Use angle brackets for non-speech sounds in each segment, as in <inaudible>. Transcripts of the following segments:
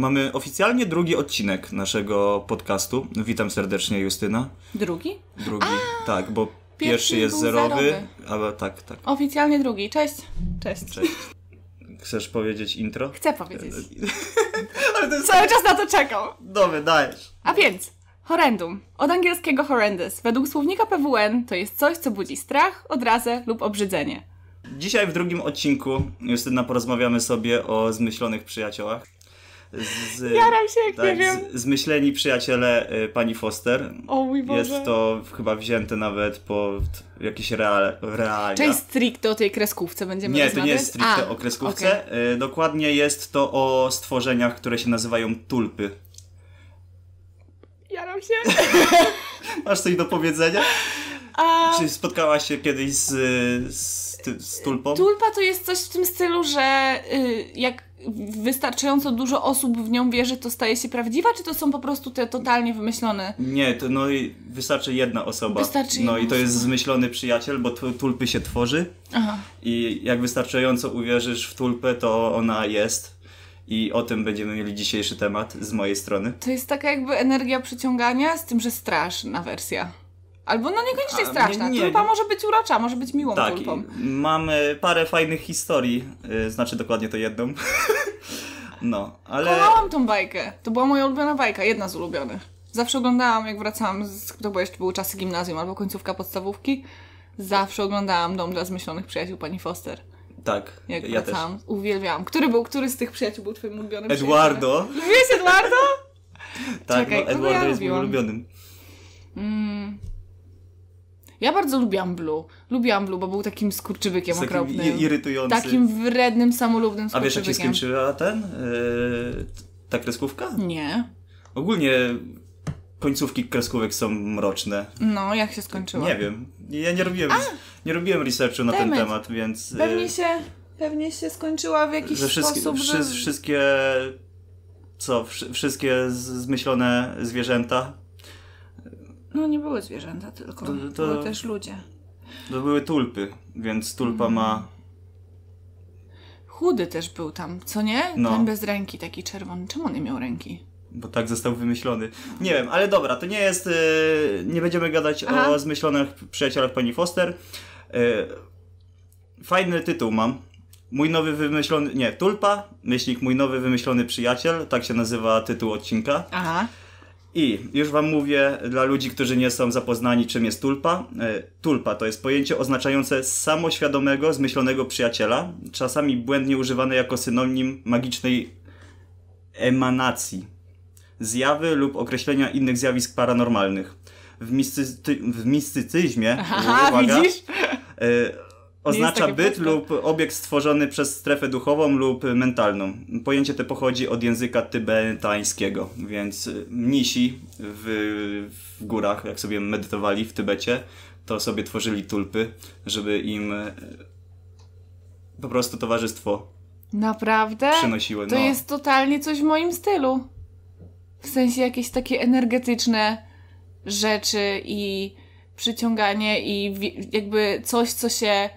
Mamy oficjalnie drugi odcinek naszego podcastu. Witam serdecznie, Justyna. Drugi? Drugi, tak, bo pierwszy, Pierwszy jest zerowy, zerowy. ale tak, tak. Oficjalnie drugi. Cześć. Cześć. Cześć. Chcesz powiedzieć intro? Chcę powiedzieć. <laughs> Ale jest... Cały czas na to czekał. Dobry, dajesz. A więc, horrendum. Od angielskiego horrendous. Według słownika PWN to jest coś, co budzi strach, odrazę lub obrzydzenie. Dzisiaj w drugim odcinku, Justyna, porozmawiamy sobie o zmyślonych przyjaciołach. Z, Jaram się, jak nie tak, wiem. z, zmyśleni przyjaciele y, pani Foster. O mój Boże. Jest to chyba wzięte nawet po jakieś real, realia. Część stricte o tej kreskówce będziemy Nie, to rozmawiać? nie jest stricte A, o kreskówce. okej. Y, Dokładnie jest to o stworzeniach, które się nazywają tulpy. Jaram się. <laughs> Masz coś do powiedzenia? A... Czy spotkałaś się kiedyś z, z, ty- z tulpą? Tulpa to jest coś w tym stylu, że y, jak wystarczająco dużo osób w nią wierzy, to staje się prawdziwa, czy to są po prostu te totalnie wymyślone? Nie, to no i wystarczy jedna osoba. Wystarczy no jedna i to jest osoba. zmyślony przyjaciel, bo tu- tulpy się tworzy Aha. i jak wystarczająco uwierzysz w tulpę, to ona jest. I o tym będziemy mieli dzisiejszy temat z mojej strony. To jest taka jakby energia przyciągania, z tym, że straszna wersja. Albo no niekoniecznie A, straszna. nie, nie, Tulpa może być urocza, może być miłą Tak, tulpą. mamy parę fajnych historii, y, znaczy dokładnie to jedną. <laughs> no, ale Kochałam tą bajkę. To była moja ulubiona bajka, jedna z ulubionych. Zawsze oglądałam, jak wracałam, z, to bo jeszcze były czasy gimnazjum albo końcówka podstawówki. Zawsze oglądałam Dom dla zmyślonych przyjaciół pani Foster. tak, Jak ja też. wracałam. Uwielbiałam. Który był, który z tych przyjaciół był twoim ulubionym Eduardo? Lubiłeś Eduardo? <laughs> tak, Czekaj, no, kogo Eduardo ja jest moim ulubionym. Ja bardzo lubiłam Blue. Lubiłam Blue, bo był takim skurczybykiem takim okropnym. i- irytujący. Takim wrednym, samolubnym A wiesz jak się skurczybykiem. skończyła ten, yy, ta kreskówka? Nie. Ogólnie końcówki kreskówek są mroczne. No, jak się skończyła? Nie wiem. Ja nie robiłem, nie robiłem researchu na ten temat, więc. Pewnie e, się, pewnie się skończyła w jakiś że wszystkie, sposób, wszy, że... wszystkie. Co? Wszy, wszystkie z- zmyślone zwierzęta No nie były zwierzęta tylko, To- to- były też ludzie. to były tulpy, więc tulpa Mhm. ma. Chudy też był tam, co nie? No. Ten bez ręki, taki czerwony. Czemu on nie miał ręki? Bo tak został wymyślony. Nie wiem, ale dobra, to nie jest. e, nie będziemy gadać Aha. o zmyślonych przyjacielach pani Foster. E, fajny tytuł mam. Mój nowy wymyślony. Nie, Tulpa, myślnik mój nowy wymyślony przyjaciel. Tak się nazywa tytuł odcinka. Aha. I już Wam mówię dla ludzi, którzy nie są zapoznani, czym jest tulpa. E, Tulpa to jest pojęcie oznaczające samoświadomego, zmyślonego przyjaciela, czasami błędnie używane jako synonim magicznej emanacji, zjawy lub określenia innych zjawisk paranormalnych. W, mistycy w mistycyzmie Aha, uwaga, widzisz? e, Oznacza byt proste. lub obiekt stworzony przez strefę duchową lub mentalną. Pojęcie to pochodzi od języka tybetańskiego, więc y, mnisi w, w górach, jak sobie medytowali w Tybecie, to sobie tworzyli tulpy, żeby im y, po prostu towarzystwo Naprawdę? przynosiły. To no. jest totalnie coś w moim stylu. W sensie jakieś takie energetyczne rzeczy i przyciąganie i jakby coś, co się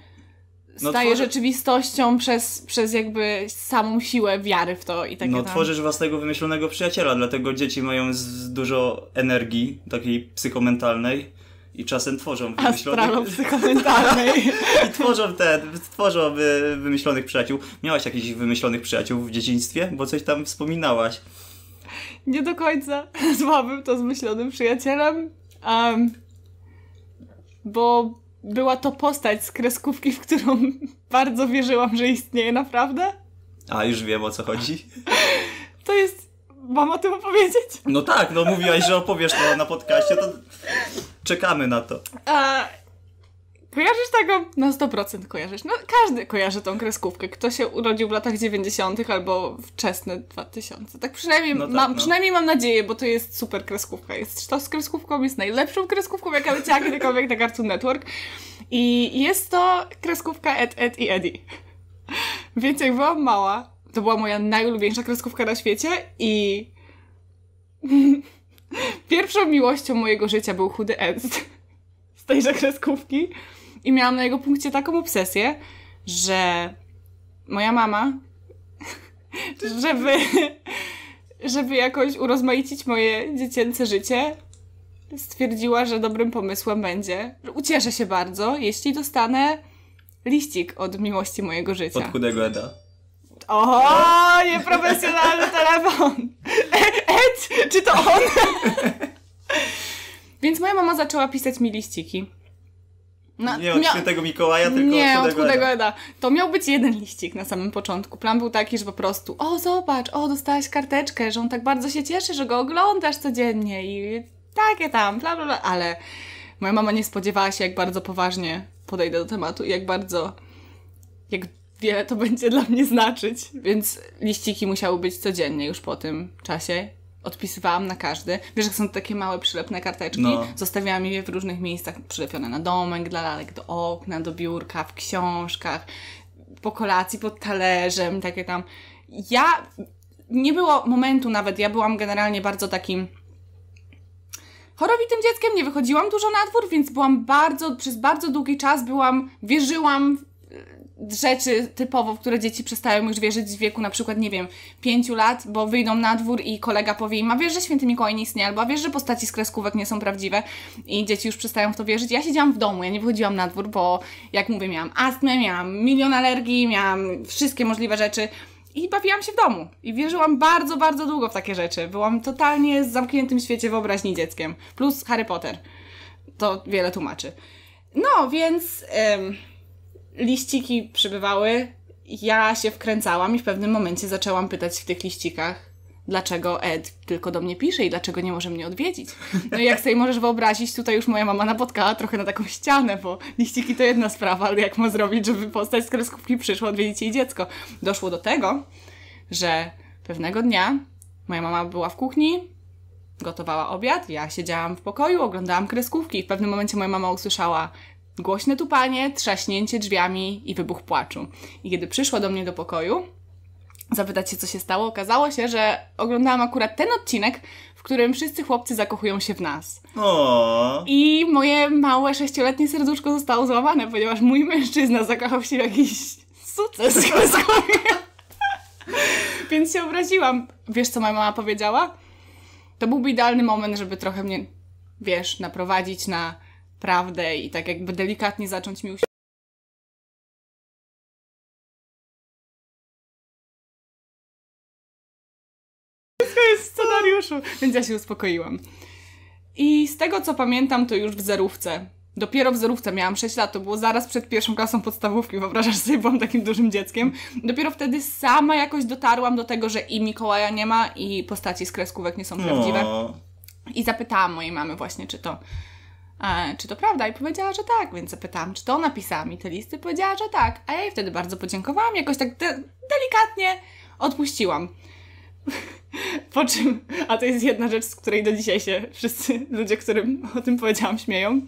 No staje tworzy- rzeczywistością przez, przez jakby samą siłę wiary w to i takie No, tam. tworzysz własnego wymyślonego przyjaciela, dlatego dzieci mają z dużo energii, takiej psychomentalnej i czasem tworzą wymyślonych... Astralo-psychomentalnej. <laughs> I tworzą te, tworzą wy, wymyślonych przyjaciół. Miałaś jakichś wymyślonych przyjaciół w dzieciństwie? Bo coś tam wspominałaś. Nie do końca <laughs> nazwałabym to zmyślonym przyjacielem, um, bo była to postać z kreskówki, w którą <laughs> bardzo wierzyłam, że istnieje naprawdę. A, już wiem o co chodzi. To jest... Mam o tym opowiedzieć? No tak, no mówiłaś, że opowiesz to na podcaście, to czekamy na to. A, kojarzysz tego? Na 100% kojarzysz. No każdy kojarzy tą kreskówkę. Kto się urodził w latach 90. albo wczesne 2000. Tak przynajmniej, No tak, mam, no. przynajmniej mam nadzieję, bo to jest super kreskówka. Jest to z kreskówką, jest najlepszą kreskówką, jaka leciała kiedykolwiek na Cartoon Network. I jest to kreskówka Ed, Ed i Eddie. Więc jak byłam mała, to była moja najulubieńsza kreskówka na świecie i <laughs> pierwszą miłością mojego życia był chudy Ernst z tejże kreskówki i miałam na jego punkcie taką obsesję, że moja mama, <laughs> żeby, żeby jakoś urozmaicić moje dziecięce życie, stwierdziła, że dobrym pomysłem będzie, ucieszę się bardzo, jeśli dostanę liścik od miłości mojego życia. Od chudego Eda. O, nieprofesjonalny telefon. Ed, czy to on? <laughs> Więc moja mama zaczęła pisać mi liściki. No, nie od świętego Mikołaja, tylko nie, od od chudego, chudego Eda. Eda. To miał być jeden liścik na samym początku. Plan był taki, że po prostu o zobacz, o dostałaś karteczkę, że on tak bardzo się cieszy, że go oglądasz codziennie i takie tam, bla bla bla. Ale moja mama nie spodziewała się, jak bardzo poważnie podejdę do tematu i jak bardzo, jak wiele to będzie dla mnie znaczyć. Więc liściki musiały być codziennie już po tym czasie. Odpisywałam na każdy. Wiesz, że są takie małe przylepne karteczki. No. Zostawiałam je w różnych miejscach przylepione na domek, dla lalek, do okna, do biurka, w książkach, po kolacji, pod talerzem, takie tam. Ja, nie było momentu nawet, ja byłam generalnie bardzo takim chorowitym dzieckiem, nie wychodziłam dużo na dwór, więc byłam bardzo, przez bardzo długi czas byłam, wierzyłam w rzeczy typowo, w które dzieci przestają już wierzyć w wieku na przykład, nie wiem, pięciu lat, bo wyjdą na dwór i kolega powie im, a wiesz, że święty Mikołaj nie istnieje, albo a wiesz, że postaci z kreskówek nie są prawdziwe i dzieci już przestają w to wierzyć. Ja siedziałam w domu, ja nie wychodziłam na dwór, bo jak mówię, miałam astmę, miałam milion alergii, miałam wszystkie możliwe rzeczy i bawiłam się w domu. I wierzyłam bardzo, bardzo długo w takie rzeczy. Byłam totalnie z zamkniętym świecie wyobraźni dzieckiem. Plus Harry Potter. To wiele tłumaczy. No, więc liściki przybywały. Ja się wkręcałam i w pewnym momencie zaczęłam pytać w tych liścikach, dlaczego Ed tylko do mnie pisze i dlaczego nie może mnie odwiedzić. No i jak sobie możesz wyobrazić, tutaj już moja mama napotkała trochę na taką ścianę, bo liściki to jedna sprawa, ale jak ma zrobić, żeby postać z kreskówki przyszła odwiedzić jej dziecko. Doszło do tego, że pewnego dnia moja mama była w kuchni, gotowała obiad, ja siedziałam w pokoju, oglądałam kreskówki i w pewnym momencie moja mama usłyszała głośne tupanie, trzaśnięcie drzwiami i wybuch płaczu. I kiedy przyszła do mnie do pokoju, zapytać się, co się stało, okazało się, że oglądałam akurat ten odcinek, w którym wszyscy chłopcy zakochują się w nas. O, I moje małe sześcioletnie serduszko zostało złamane, ponieważ mój mężczyzna zakochał się w jakiś z kreskówki. <laughs> <laughs> Więc się obraziłam. Wiesz, co moja mama powiedziała? To byłby idealny moment, żeby trochę mnie, wiesz, naprowadzić na prawdę i tak jakby delikatnie zacząć mi uświadamiać. Scenariuszu, więc ja się uspokoiłam. I z tego co pamiętam, to już w zerówce. Dopiero w zerówce miałam 6 lat, to było zaraz przed pierwszą klasą podstawówki, wyobrażasz sobie, byłam takim dużym dzieckiem. Dopiero wtedy sama jakoś dotarłam do tego, że i Mikołaja nie ma, i postaci z kreskówek nie są prawdziwe. o. I zapytałam mojej mamy właśnie, czy to, czy to prawda, i powiedziała, że tak, więc zapytałam, czy to ona pisała mi te listy, powiedziała, że tak. A ja jej wtedy bardzo podziękowałam, jakoś tak de- delikatnie odpuściłam. <laughs> Po czym, a to jest jedna rzecz, z której do dzisiaj się wszyscy ludzie, którym o tym powiedziałam, śmieją.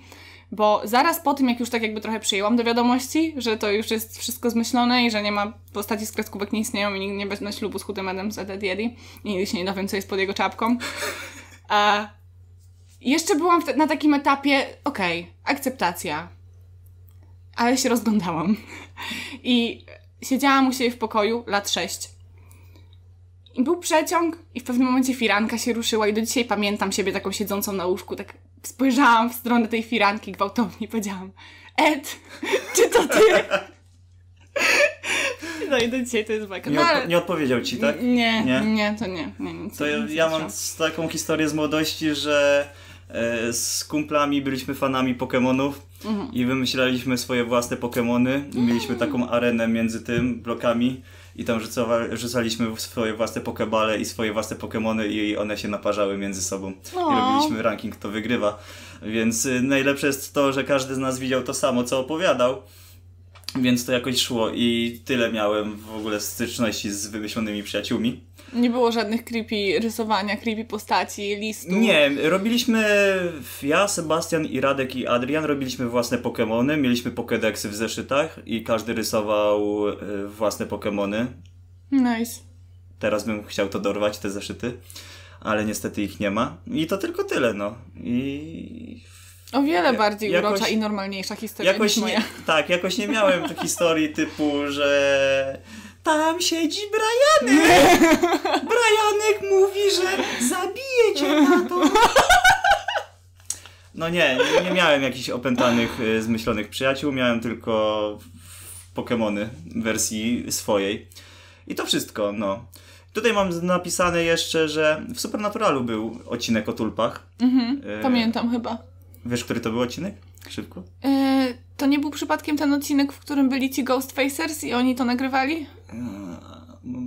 Bo zaraz po tym, jak już tak jakby trochę przyjęłam do wiadomości, że to już jest wszystko zmyślone i że nie ma postaci z kreskówek nie istnieją i nikt nie na ślubu z chudym Edem z Ed Yedi i nigdy się nie dowiem, co jest pod jego czapką. <laughs> A jeszcze byłam na takim etapie, okej, akceptacja. Ale się rozglądałam. I siedziałam u siebie w pokoju, lat 6. I był przeciąg i w pewnym momencie firanka się ruszyła i do dzisiaj pamiętam siebie taką siedzącą na łóżku, tak spojrzałam w stronę tej firanki gwałtownie i powiedziałam Ed, czy to ty? <laughs> No i do dzisiaj to jest bajka. Nie, No, odpo- nie odpowiedział ci, tak? Nie, Nie? nie, to nie. nie nic, To ja, ja nie mam taką historię z młodości, że z kumplami byliśmy fanami Pokémonów Mhm. i wymyślaliśmy swoje własne Pokémony. I mieliśmy taką arenę między tym blokami i tam rzucowa- rzucaliśmy swoje własne Pokebale i swoje własne Pokémony i one się naparzały między sobą. I O. robiliśmy ranking, kto wygrywa. Więc y, najlepsze jest to, że każdy z nas widział to samo, co opowiadał. Więc to jakoś szło i tyle miałem w ogóle styczności z wymyślonymi przyjaciółmi. Nie było żadnych creepy rysowania, creepy postaci, listów. Nie, robiliśmy, ja, Sebastian i Radek i Adrian robiliśmy własne Pokemony, mieliśmy Pokédexy w zeszytach i każdy rysował y, własne Pokemony. Nice. Teraz bym chciał to dorwać, te zeszyty, ale niestety ich nie ma. I to tylko tyle, no. I O wiele bardziej jakoś- urocza i normalniejsza historia jakoś niż moja. nie, tak, jakoś nie miałem <laughs> historii typu, że tam siedzi Brianek. Brianek mówi, że zabije cię na to. No nie, nie, miałem jakichś opętanych, y, zmyślonych przyjaciół, miałem tylko Pokémony w wersji swojej. I to wszystko, no. Tutaj mam napisane jeszcze, że w Supernaturalu był odcinek o tulpach. Mhm, E, pamiętam chyba. Wiesz, który to był odcinek? Szybko. E, to nie był przypadkiem ten odcinek, w którym byli ci Ghostfacers i oni to nagrywali? Eee,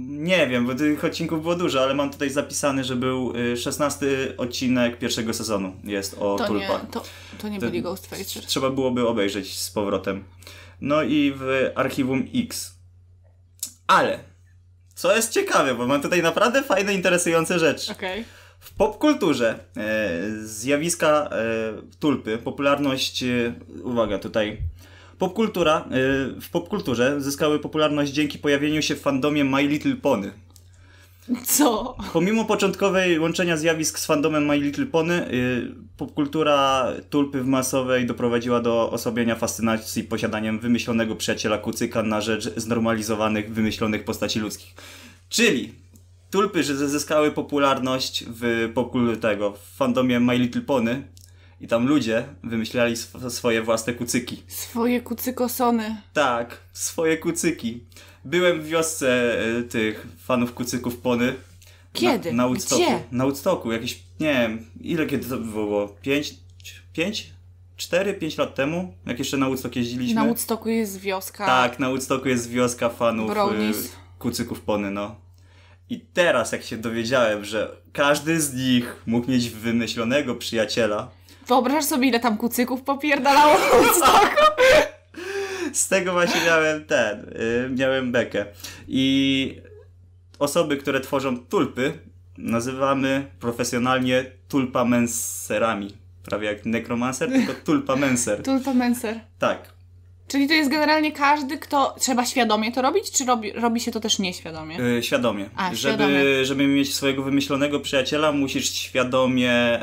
Nie wiem, bo tych odcinków było dużo, ale mam tutaj zapisany, że był y, 16 odcinek pierwszego sezonu. Jest o To nie, to, to nie To- byli Ghostfacers. Trzeba byłoby obejrzeć z powrotem. No i w archiwum X. Ale, co jest ciekawe, bo mam tutaj naprawdę fajne, interesujące rzeczy. Okej. W popkulturze e, zjawiska e, tulpy, popularność, e, uwaga tutaj, popkultura, e, w popkulturze zyskały popularność dzięki pojawieniu się w fandomie My Little Pony. Co? Pomimo początkowej łączenia zjawisk z fandomem My Little Pony, y, popkultura tulpy w masowej doprowadziła do osłabienia fascynacji posiadaniem wymyślonego przyjaciela kucyka na rzecz znormalizowanych, wymyślonych postaci ludzkich. Czyli tulpy, że zyskały popularność w popkul tego, w fandomie My Little Pony i tam ludzie wymyślali sw- swoje własne kucyki. Swoje kucykosony. Tak, swoje kucyki. Byłem w wiosce y, tych fanów kucyków Pony. Kiedy? Na, na Woodstocku. Gdzie? Na Woodstocku, jakieś, nie wiem, ile kiedy to było? 5, 5, 4, 5 lat temu? Jak jeszcze na Woodstock jeździliśmy? Na Woodstocku jest wioska. Tak, na Woodstocku jest wioska fanów Brownies. kucyków Pony, no. I teraz jak się dowiedziałem, że każdy z nich mógł mieć wymyślonego przyjaciela, Wyobraź sobie, ile tam kucyków popierdalało w Woodstocku. z tego właśnie miałem ten, y, miałem bekę. I osoby, które tworzą tulpy, nazywamy profesjonalnie tulpamenserami. Prawie jak nekromancer, tylko tulpamenser. Tulpamenser. Tak. Czyli to jest generalnie każdy, kto... Trzeba świadomie to robić, czy robi, robi się to też nieświadomie? Y, świadomie. A, żeby, świadomie. żeby mieć swojego wymyślonego przyjaciela, musisz świadomie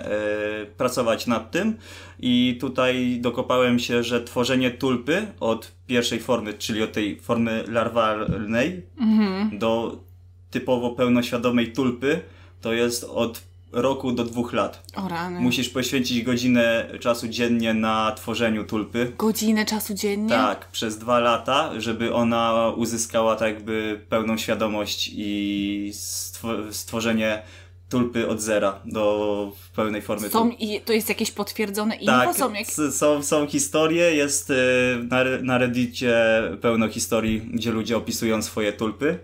y, pracować nad tym. I tutaj dokopałem się, że tworzenie tulpy od pierwszej formy, czyli od tej formy larwalnej, Mhm. do typowo pełnoświadomej tulpy, to jest od roku do dwóch lat. O rany. Musisz poświęcić godzinę czasu dziennie na tworzeniu tulpy. Godzinę czasu dziennie? Tak, przez dwa lata, żeby ona uzyskała tak jakby pełną świadomość i stwo- stworzenie tulpy od zera do pełnej formy Są, i to jest jakieś potwierdzone info? Tak, Są jak... są, są historie, jest y, na, na reddicie pełno historii, gdzie ludzie opisują swoje tulpy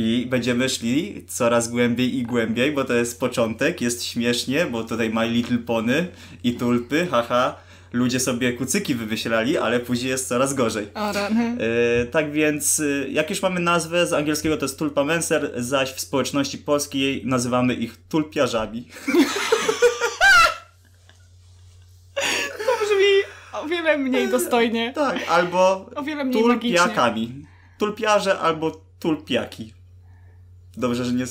i będziemy szli coraz głębiej i głębiej, bo to jest początek, jest śmiesznie, bo tutaj My Little Pony i tulpy, haha, ludzie sobie kucyki wymyślali, ale później jest coraz gorzej. O rany. E, tak więc, e, jak już mamy nazwę z angielskiego to jest tulpamenser, zaś w społeczności polskiej nazywamy ich tulpiarzami. To brzmi o wiele mniej dostojnie. Tak, albo O wiele mniej magicznie. tulpiakami. Tulpiarze albo tulpiaki. Dobrze, że nie...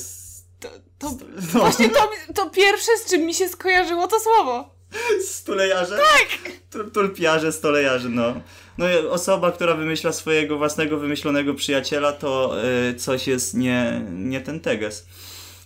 To, to, No, <laughs> właśnie to, to pierwsze, z czym mi się skojarzyło to słowo. stulejarze? Tak! Tulpiarze, stolejarze, no. No osoba, która wymyśla swojego własnego wymyślonego przyjaciela, to y, coś jest nie, nie ten teges.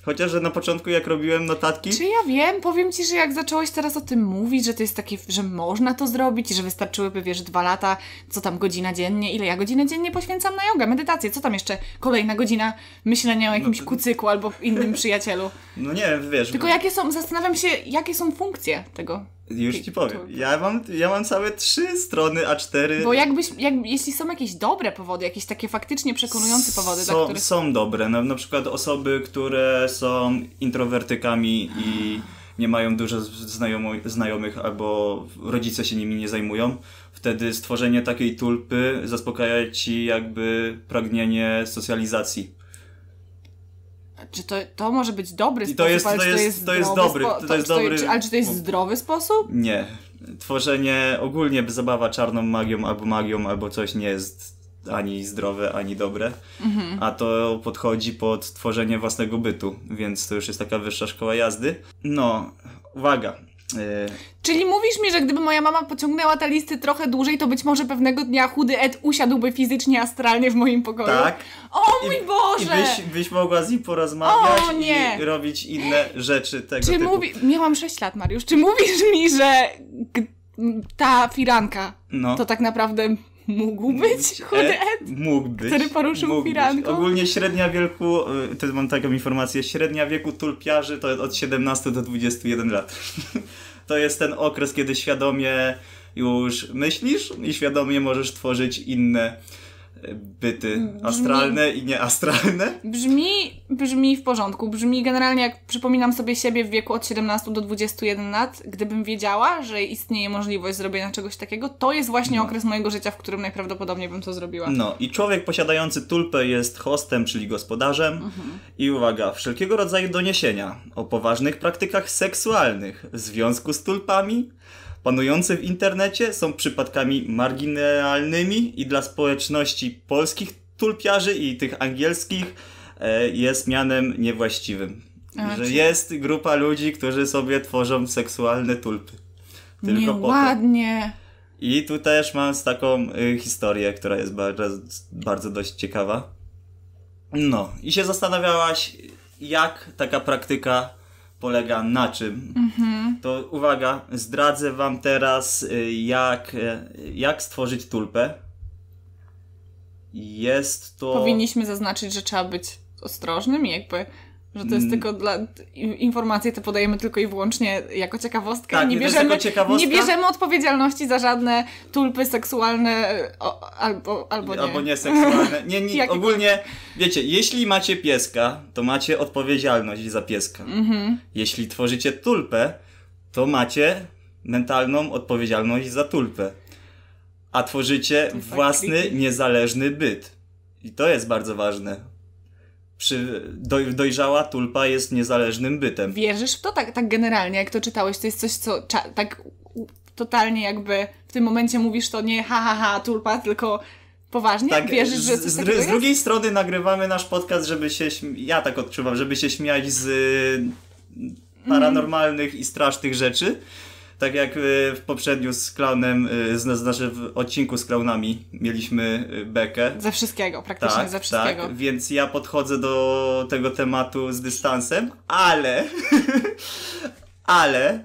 Chociaż, że na początku jak robiłem notatki... Czy ja wiem? Powiem ci, że jak zacząłeś teraz o tym mówić, że to jest takie, że można to zrobić i że wystarczyłyby, wiesz, dwa lata, co tam godzina dziennie, ile ja godzinę dziennie poświęcam na jogę, medytację, co tam jeszcze kolejna godzina myślenia o jakimś to- kucyku albo innym przyjacielu. <laughs> No nie, wiesz... Tylko jakie są, zastanawiam się, jakie są funkcje tego. Już ci powiem. Ja mam, ja mam całe trzy strony A4. Bo jakbyś, jak, jeśli są jakieś dobre powody, jakieś takie faktycznie przekonujące powody, są, których... są dobre. Na, na przykład osoby, które są introwertykami i nie mają dużo znajomo, znajomych albo rodzice się nimi nie zajmują. Wtedy stworzenie takiej tulpy zaspokaja ci jakby pragnienie socjalizacji. Czy to, to może być dobry sposób, to jest- ale to czy to jest- to jest dobry- spo- to jest dobry- czy, ale czy to jest zdrowy sposób? Nie. Tworzenie ogólnie zabawa czarną magią albo magią albo coś nie jest ani zdrowe, ani dobre. A to podchodzi pod tworzenie własnego bytu, więc to już jest taka wyższa szkoła jazdy. No, uwaga. E, Czyli mówisz mi, że gdyby moja mama pociągnęła te listy trochę dłużej, to być może pewnego dnia chudy Ed usiadłby fizycznie, astralnie w moim pokoju? tak. O mój I Boże! byś, byś mogła z nim porozmawiać O, nie. i robić inne rzeczy tego Czy typu. mówi... Miałam 6 lat, Mariusz. Czy mówisz mi, że ta firanka No. to tak naprawdę mógł być chudy E, Ed? Mógł być. który poruszył mógł być. firanką? Ogólnie średnia wieku, y, to mam taką informację, średnia wieku tulpiarzy to od 17 do 21 lat. <laughs> to jest ten okres, kiedy świadomie już myślisz i świadomie możesz tworzyć inne byty astralne i nieastralne. Brzmi, brzmi w porządku. Brzmi generalnie jak przypominam sobie siebie w wieku od 17 do 21 lat. Gdybym wiedziała, że istnieje możliwość zrobienia czegoś takiego, to jest właśnie okres mojego życia, w którym najprawdopodobniej bym to zrobiła. No i człowiek posiadający tulpę jest hostem, czyli gospodarzem. I uwaga, wszelkiego rodzaju doniesienia o poważnych praktykach seksualnych w związku z tulpami panujące w internecie są przypadkami marginalnymi i dla społeczności polskich tulpiarzy i tych angielskich e, jest mianem niewłaściwym. A, że czyli- jest grupa ludzi, którzy sobie tworzą seksualne tulpy. Tylko. Nieładnie. I tu też mam z taką y, historię, która jest bardzo, bardzo dość ciekawa. No, i się zastanawiałaś, jak taka praktyka polega na czym. To uwaga, zdradzę wam teraz, y, jak, y, jak stworzyć tulpę. Jest to. Powinniśmy zaznaczyć, że trzeba być ostrożnym i jakby, że to jest Mm. tylko dla... Informacje te podajemy tylko i wyłącznie jako ciekawostkę. Tak, nie, bierzemy, nie bierzemy odpowiedzialności za żadne tulpy seksualne o, albo, albo nie. Albo nieseksualne. Nie, nie, <laughs> ogólnie, wiecie, jeśli macie pieska, to macie odpowiedzialność za pieska. Mhm. Jeśli tworzycie tulpę, to macie mentalną odpowiedzialność za tulpę. A tworzycie własny, niezależny byt. I to jest bardzo ważne. Przy, doj, dojrzała tulpa jest niezależnym bytem. Wierzysz w to tak, tak generalnie, jak to czytałeś? To jest coś, co cza- tak totalnie jakby w tym momencie mówisz to nie ha ha ha tulpa, tylko poważnie? Wierzysz, że z, coś z, takiego z jest? drugiej strony nagrywamy nasz podcast, żeby się, ja tak odczuwam, żeby się śmiać z y, paranormalnych i strasznych rzeczy. Tak jak y, w poprzedniu z klaunem, y, z, znaczy w odcinku z klaunami mieliśmy y, bekę. Ze wszystkiego, praktycznie Tak, ze wszystkiego. tak, więc ja podchodzę do tego tematu z dystansem, ale, <laughs> ale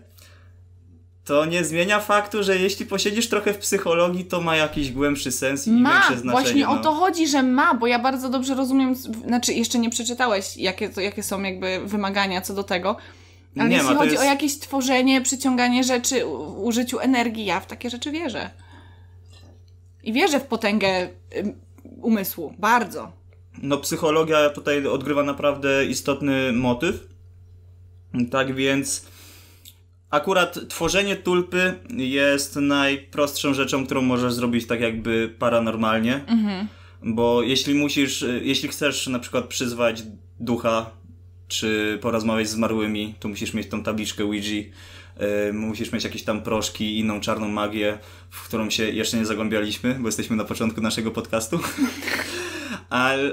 to nie zmienia faktu, że jeśli posiedzisz trochę w psychologii, to ma jakiś głębszy sens i Ma, większe znaczenie. właśnie no. o to chodzi, że ma, bo ja bardzo dobrze rozumiem, znaczy jeszcze nie przeczytałeś, jakie, jakie są jakby wymagania co do tego, ale Nie jeśli ma, chodzi jest- o jakieś tworzenie, przyciąganie rzeczy, użyciu energii, ja w takie rzeczy wierzę. I wierzę w potęgę umysłu, bardzo. No, psychologia tutaj odgrywa naprawdę istotny motyw. Tak więc akurat tworzenie tulpy jest najprostszą rzeczą, którą możesz zrobić tak jakby paranormalnie. Bo jeśli musisz, jeśli chcesz na przykład przyzwać ducha, czy porozmawiać z zmarłymi, to musisz mieć tą tabliczkę Ouija, yy, musisz mieć jakieś tam proszki inną czarną magię, w którą się jeszcze nie zagłębialiśmy, bo jesteśmy na początku naszego podcastu. <laughs>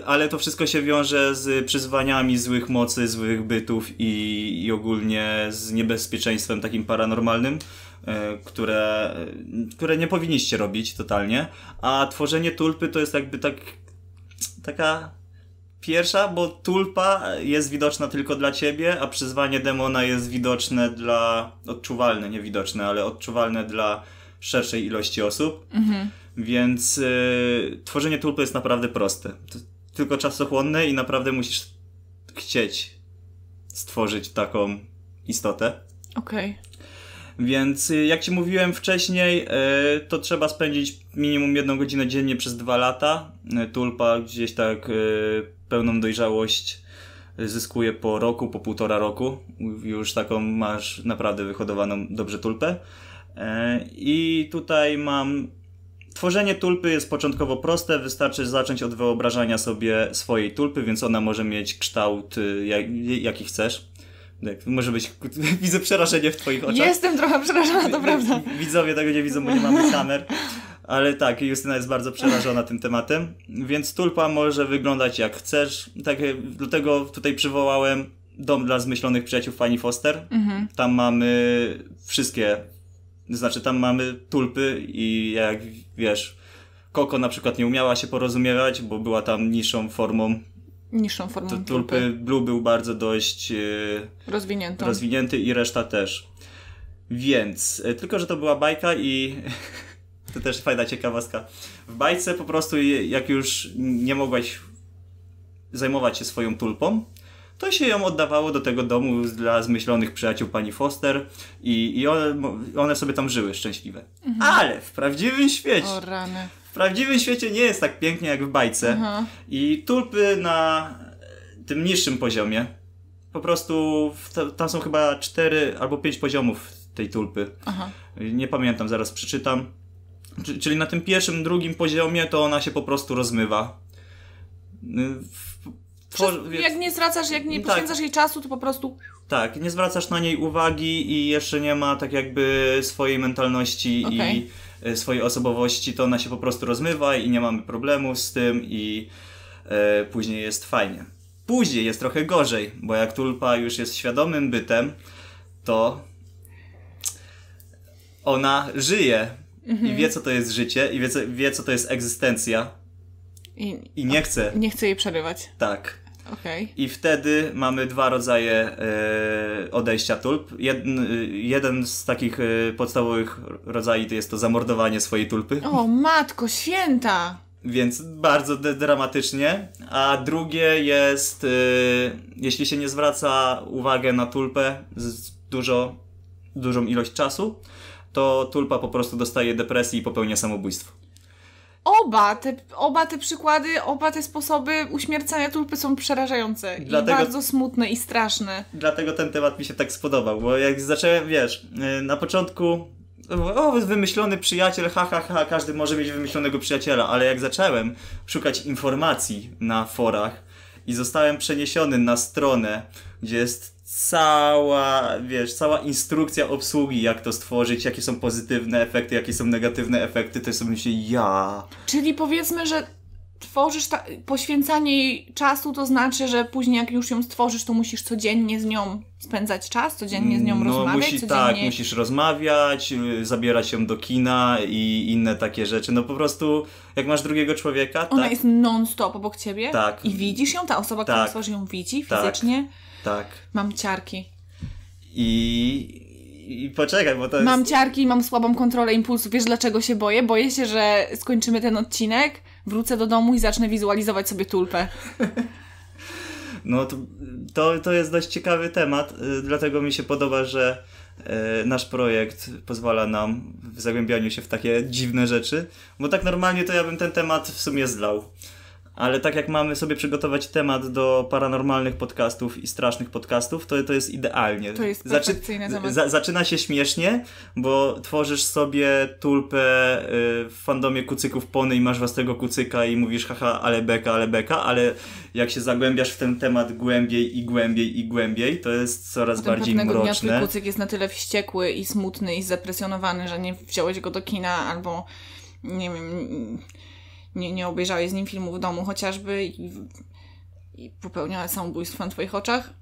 Ale, to wszystko się wiąże z przyzwaniami złych mocy, złych bytów i, i ogólnie z niebezpieczeństwem takim paranormalnym, e, które, które nie powinniście robić totalnie. A tworzenie tulpy to jest jakby tak, taka pierwsza, bo tulpa jest widoczna tylko dla ciebie, a przyzwanie demona jest widoczne dla, odczuwalne, nie widoczne, ale odczuwalne dla szerszej ilości osób. Więc y, tworzenie tulpy jest naprawdę proste. To tylko czasochłonne i naprawdę musisz chcieć stworzyć taką istotę. Okej. Więc y, jak ci mówiłem wcześniej, y, to trzeba spędzić minimum jedną godzinę dziennie przez dwa lata. Y, Tulpa gdzieś tak pełną dojrzałość zyskuje po roku, po półtora roku. Już taką masz naprawdę wyhodowaną dobrze tulpę. I tutaj mam Tworzenie tulpy jest początkowo proste, wystarczy zacząć od wyobrażania sobie swojej tulpy, więc ona może mieć kształt jak, jaki chcesz. Tak, Może być, <laughs> widzę przerażenie w twoich oczach. Jestem trochę przerażona, to prawda. Widzowie tego nie widzą, bo nie mamy kamer. Ale tak, Justyna jest bardzo przerażona tym tematem. Więc tulpa może wyglądać jak chcesz. Tak, dlatego tutaj przywołałem dom dla zmyślonych przyjaciół Fanny Foster. Tam mamy wszystkie, znaczy tam mamy tulpy i jak wiesz, Koko na przykład nie umiała się porozumiewać, bo była tam niższą formą. Niższą formą To tulpy. tulpy Blue był bardzo dość e, Rozwiniętą. rozwinięty i reszta też. Więc, e, tylko że to była bajka i <laughs> to też fajna ciekawostka. W bajce po prostu jak już nie mogłaś zajmować się swoją tulpą, to się ją oddawało do tego domu dla zmyślonych przyjaciół pani Foster i, i one, one sobie tam żyły szczęśliwe. Ale w prawdziwym świecie, O rany. W prawdziwym świecie nie jest tak pięknie jak w bajce. Aha. I tulpy na tym niższym poziomie, po prostu w- tam są chyba 4 albo 5 poziomów tej tulpy. Aha. Nie pamiętam, zaraz przeczytam. Czy- Czyli na tym pierwszym, drugim poziomie to ona się po prostu rozmywa. Y, twor- jak nie zwracasz, jak nie Tak. poświęcasz jej czasu, to po prostu Tak, nie zwracasz na niej uwagi i jeszcze nie ma tak jakby swojej mentalności Okej. i e, swojej osobowości, to ona się po prostu rozmywa i nie mamy problemu z tym i e, później jest fajnie. Później jest trochę gorzej, bo jak tulpa już jest świadomym bytem, to ona żyje i wie co to jest życie i wie co, wie co to jest egzystencja i i nie chce. nie chcę jej przerywać. Tak. Okej. I wtedy mamy dwa rodzaje e, odejścia tulp. Jeden, jeden z takich e, podstawowych rodzajów to jest to zamordowanie swojej tulpy, O, matko święta! więc bardzo dramatycznie. A drugie jest, e, jeśli się nie zwraca uwagę na tulpę z dużo, dużą ilość czasu, to tulpa po prostu dostaje depresji i popełnia samobójstwo. Oba te, oba te przykłady, oba te sposoby uśmiercania tulpy są przerażające Dlatego- i bardzo smutne i straszne. Dlatego ten temat mi się tak spodobał, bo jak zacząłem, wiesz, yy, na początku o, wymyślony przyjaciel, ha, ha, ha, każdy może mieć wymyślonego przyjaciela, ale jak zacząłem szukać informacji na forach i zostałem przeniesiony na stronę, gdzie jest cała, wiesz, cała instrukcja obsługi, jak to stworzyć, jakie są pozytywne efekty, jakie są negatywne efekty, to sobie myślę, ja... Czyli powiedzmy, że tworzysz ta, poświęcanie jej czasu, to znaczy, że później jak już ją stworzysz, to musisz codziennie z nią spędzać czas, codziennie z nią rozmawiać, musi, codziennie... Tak, musisz rozmawiać, y, zabierać ją do kina i inne takie rzeczy. No po prostu, jak masz drugiego człowieka, Ona tak, jest non-stop obok ciebie Tak. i widzisz ją, ta osoba, która Tak. stworzy ją widzi Tak. fizycznie. tak. Mam ciarki. I, I poczekaj, bo to jest... Mam ciarki i mam słabą kontrolę impulsu. Wiesz dlaczego się boję? Boję się, że skończymy ten odcinek, wrócę do domu i zacznę wizualizować sobie tulpę. <laughs> No to, to, to jest dość ciekawy temat, y, dlatego mi się podoba, że y, nasz projekt pozwala nam w zagłębianiu się w takie dziwne rzeczy, bo tak normalnie to ja bym ten temat w sumie zlał. Ale tak jak mamy sobie przygotować temat do paranormalnych podcastów i strasznych podcastów, to, to jest idealnie. To jest perfekcyjny temat. za, zaczyna się śmiesznie, bo tworzysz sobie tulpę y, w fandomie kucyków pony i masz własnego kucyka i mówisz haha, ale beka, ale beka, ale jak się zagłębiasz w ten temat głębiej i głębiej i głębiej, to jest coraz Potem bardziej pewnego dnia twój mroczne. kucyk jest na tyle wściekły i smutny i zdepresjonowany, że nie wziąłeś go do kina albo nie wiem, nie, nie obejrzałeś z nim filmu w domu chociażby i, i popełniała samobójstwo na twoich oczach.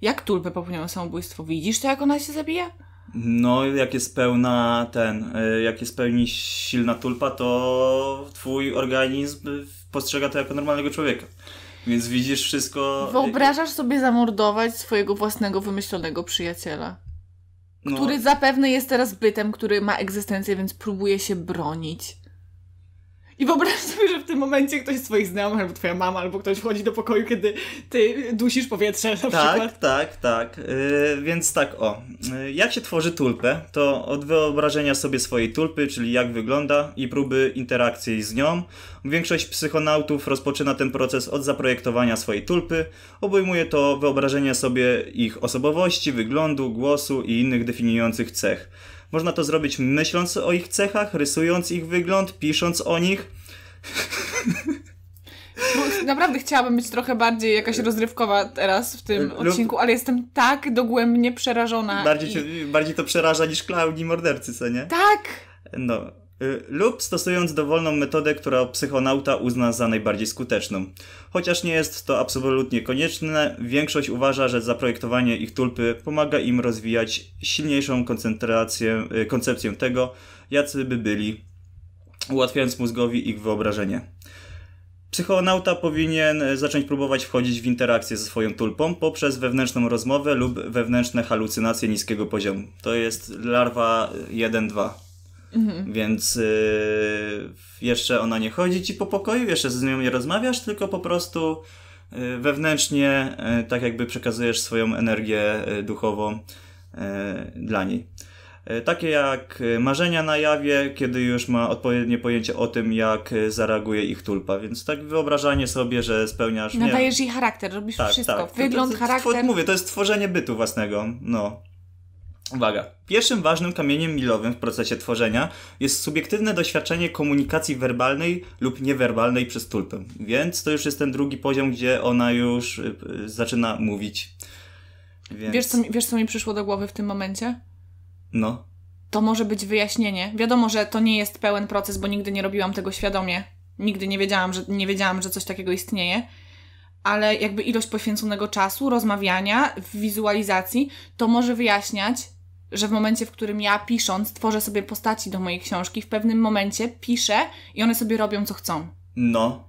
Jak tulpę popełniała samobójstwo? Widzisz to, jak ona się zabija? No, jak jest pełna ten, y, jak jest pełni silna tulpa, to twój organizm postrzega to jako normalnego człowieka. Więc widzisz wszystko. Wyobrażasz sobie zamordować swojego własnego wymyślonego przyjaciela, no, który zapewne jest teraz bytem, który ma egzystencję, więc próbuje się bronić. I wyobraź sobie, że w tym momencie ktoś z twoich znajomych, albo twoja mama, albo ktoś wchodzi do pokoju, kiedy ty dusisz powietrze na przykład. Tak, tak, tak. Yy, więc tak, o. Yy, jak się tworzy tulpę, to od wyobrażenia sobie swojej tulpy, czyli jak wygląda i próby interakcji z nią, większość psychonautów rozpoczyna ten proces od zaprojektowania swojej tulpy. Obejmuje to wyobrażenie sobie ich osobowości, wyglądu, głosu i innych definiujących cech. Można to zrobić myśląc o ich cechach, rysując ich wygląd, pisząc o nich. Bo naprawdę chciałabym być trochę bardziej jakaś rozrywkowa teraz w tym odcinku, ale jestem tak dogłębnie przerażona. Bardziej, i... bardziej to przeraża niż klauni mordercy, co nie? Tak! No, lub stosując dowolną metodę, która psychonauta uzna za najbardziej skuteczną. Chociaż nie jest to absolutnie konieczne, większość uważa, że zaprojektowanie ich tulpy pomaga im rozwijać silniejszą koncentrację, y, koncepcję tego, jacy by byli, ułatwiając mózgowi ich wyobrażenie. Psychonauta powinien zacząć próbować wchodzić w interakcję ze swoją tulpą poprzez wewnętrzną rozmowę lub wewnętrzne halucynacje niskiego poziomu. To jest larwa 1-2. Mhm. Więc yy, jeszcze ona nie chodzi ci po pokoju, jeszcze z nią nie rozmawiasz, tylko po prostu yy, wewnętrznie yy, tak jakby przekazujesz swoją energię yy, duchową yy, dla niej. Yy, takie jak marzenia na jawie, kiedy już ma odpowiednie pojęcie o tym, jak zareaguje ich tulpa. Więc tak wyobrażanie sobie, że spełniasz. Nadajesz jej charakter, robisz tak, wszystko. Tak. Wygląd, to, to, to, charakter. Mówię, to jest tworzenie bytu własnego. No. Uwaga. Pierwszym ważnym kamieniem milowym w procesie tworzenia jest subiektywne doświadczenie komunikacji werbalnej lub niewerbalnej przez tulpę. Więc to już jest ten drugi poziom, gdzie ona już y, y, zaczyna mówić. Więc... Wiesz, co mi, wiesz, co mi przyszło do głowy w tym momencie? No. To może być wyjaśnienie. Wiadomo, że to nie jest pełen proces, bo nigdy nie robiłam tego świadomie. Nigdy nie wiedziałam, że, nie wiedziałam, że coś takiego istnieje ale jakby ilość poświęconego czasu, rozmawiania, wizualizacji, to może wyjaśniać że w momencie, w którym ja pisząc, tworzę sobie postaci do mojej książki, w pewnym momencie piszę i one sobie robią co chcą. No,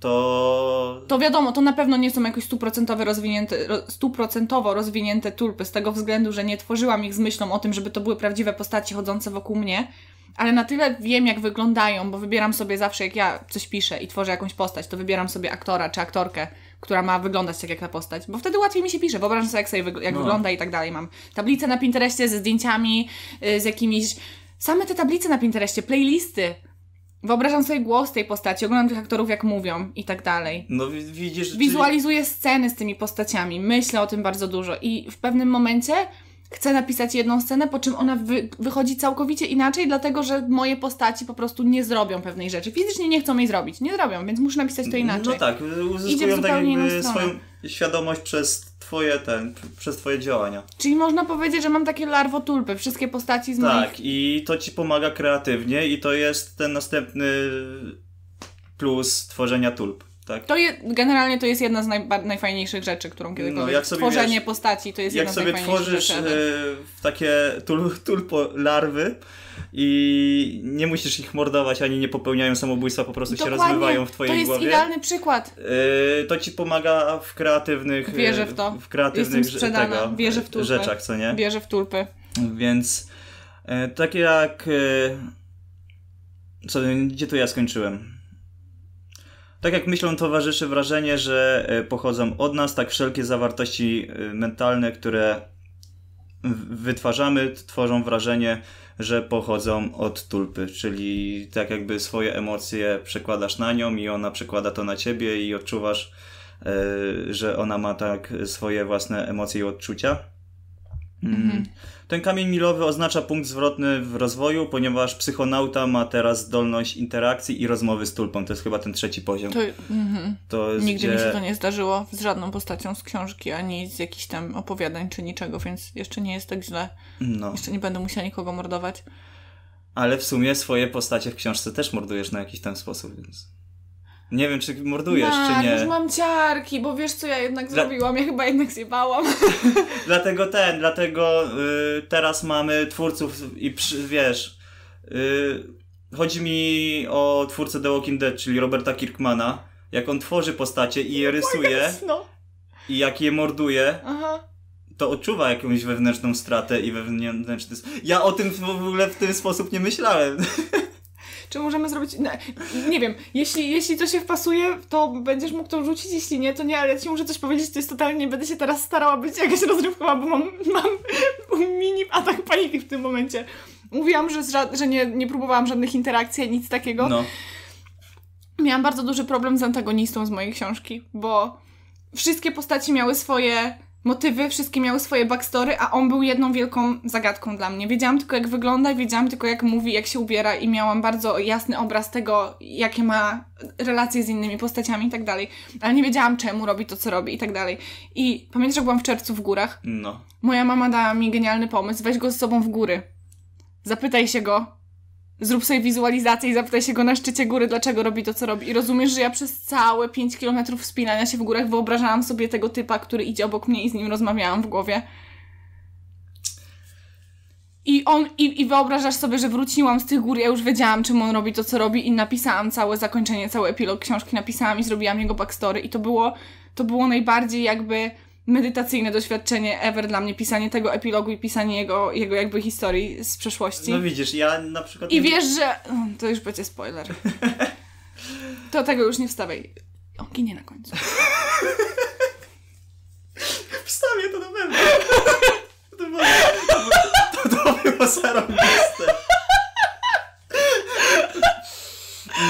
to... To wiadomo, to na pewno nie są jakoś stuprocentowo rozwinięte, stuprocentowo rozwinięte tulpy, z tego względu, że nie tworzyłam ich z myślą o tym, żeby to były prawdziwe postaci chodzące wokół mnie, ale na tyle wiem, jak wyglądają, bo wybieram sobie zawsze, jak ja coś piszę i tworzę jakąś postać, to wybieram sobie aktora czy aktorkę, która ma wyglądać tak jak ta postać, bo wtedy łatwiej mi się pisze. Wyobrażam sobie, jak, sobie, jak no. wygląda i tak dalej. Mam tablicę na Pinterestie ze zdjęciami, yy, z jakimiś. Same te tablice na Pinterestie, playlisty. Wyobrażam sobie głos tej postaci, oglądam tych aktorów, jak mówią i tak dalej. No widzisz. Wizualizuję czyli... sceny z tymi postaciami, myślę o tym bardzo dużo i w pewnym momencie chcę napisać jedną scenę, po czym ona wy wychodzi całkowicie inaczej, dlatego że moje postaci po prostu nie zrobią pewnej rzeczy. Fizycznie nie chcą jej zrobić, nie zrobią, więc muszę napisać to inaczej. No tak, uzyskują tak jakby swoją świadomość przez twoje, ten, przez twoje działania. Czyli można powiedzieć, że mam takie larwotulpy, wszystkie postaci z tak, moich... Tak, i to ci pomaga kreatywnie i to jest ten następny plus tworzenia tulp. Tak? To je, generalnie to jest jedna z naj, najfajniejszych rzeczy, którą kiedykolwiek... No, Tworzenie wiesz, postaci to jest jedna z najfajniejszych rzeczy. Jak sobie tworzysz y, takie tul, tulpo larwy i nie musisz ich mordować, ani nie popełniają samobójstwa, po prostu Dokładnie. się rozmywają w twojej głowie. To jest idealny przykład. Y, to ci pomaga w kreatywnych... Wierzę w to. W kreatywnych tego, Wierzę w tulpy. rzeczach, co nie? Wierzę w tulpy. Więc y, takie jak... Co, gdzie tu ja skończyłem? Tak jak myślą towarzyszy wrażenie, że e, pochodzą od nas, tak wszelkie zawartości e, mentalne, które wytwarzamy, tworzą wrażenie, że pochodzą od tulpy, czyli tak jakby swoje emocje przekładasz na nią i ona przekłada to na ciebie i odczuwasz, e, że ona ma tak swoje własne emocje i odczucia. Mhm. Ten kamień milowy oznacza punkt zwrotny w rozwoju, ponieważ psychonauta ma teraz zdolność interakcji i rozmowy z tulpą. To jest chyba ten trzeci poziom. To, mm-hmm. to jest, Nigdy gdzie... mi się to nie zdarzyło z żadną postacią z książki, ani z jakichś tam opowiadań czy niczego, więc jeszcze nie jest tak źle. No. Jeszcze nie będę musiała nikogo mordować. Ale w sumie swoje postacie w książce też mordujesz na jakiś tam sposób, więc... Nie wiem, czy mordujesz, czy nie. już mam ciarki, bo wiesz, co ja jednak Dla... zrobiłam? Ja chyba jednak zjebałam. <laughs> dlatego ten, dlatego y, teraz mamy twórców i przy, wiesz... Y, chodzi mi o twórcę The Walking Dead, czyli Roberta Kirkmana. Jak on tworzy postacie i je rysuje no. i jak je morduje, Aha. to odczuwa jakąś wewnętrzną stratę i wewnętrzny... Ja o tym w ogóle w ten sposób nie myślałem. <laughs> Czy możemy zrobić. No, nie wiem, jeśli, jeśli to się wpasuje, to będziesz mógł to rzucić, jeśli nie, to nie, ale ja ci muszę coś powiedzieć, to jest totalnie, nie będę się teraz starała być jakaś rozrywkowa, bo mam, mam <laughs> mini atak paniki w tym momencie. Mówiłam, że, że nie, nie próbowałam żadnych interakcji, nic takiego. No. Miałam bardzo duży problem z antagonistą z mojej książki, bo wszystkie postaci miały swoje motywy, wszystkie miały swoje backstory, a on był jedną wielką zagadką dla mnie. Wiedziałam tylko jak wygląda, wiedziałam tylko jak mówi, jak się ubiera i miałam bardzo jasny obraz tego, jakie ma relacje z innymi postaciami i tak dalej. Ale nie wiedziałam czemu robi to, co robi i tak dalej. I pamiętasz, jak byłam w czerwcu w górach? No. Moja mama dała mi genialny pomysł, weź go z sobą w góry. Zapytaj się go, Zrób sobie wizualizację i zapytaj się go na szczycie góry, dlaczego robi to, co robi. I rozumiesz, że ja przez całe 5 kilometrów wspinania się w górach wyobrażałam sobie tego typa, który idzie obok mnie i z nim rozmawiałam w głowie. I on, i, i wyobrażasz sobie, że wróciłam z tych gór, ja już wiedziałam, czym on robi to, co robi i napisałam całe zakończenie, cały epilog książki napisałam i zrobiłam jego backstory i to było, to było najbardziej jakby medytacyjne doświadczenie ever dla mnie, pisanie tego epilogu i pisanie jego, jego jakby historii z przeszłości. No widzisz, ja na przykład... I wiesz, że... To już będzie spoiler. <laughs> To tego już nie wstawaj. On ginie na końcu. <laughs> Wstawię to na pewno. <laughs> To było, to, było- to, było.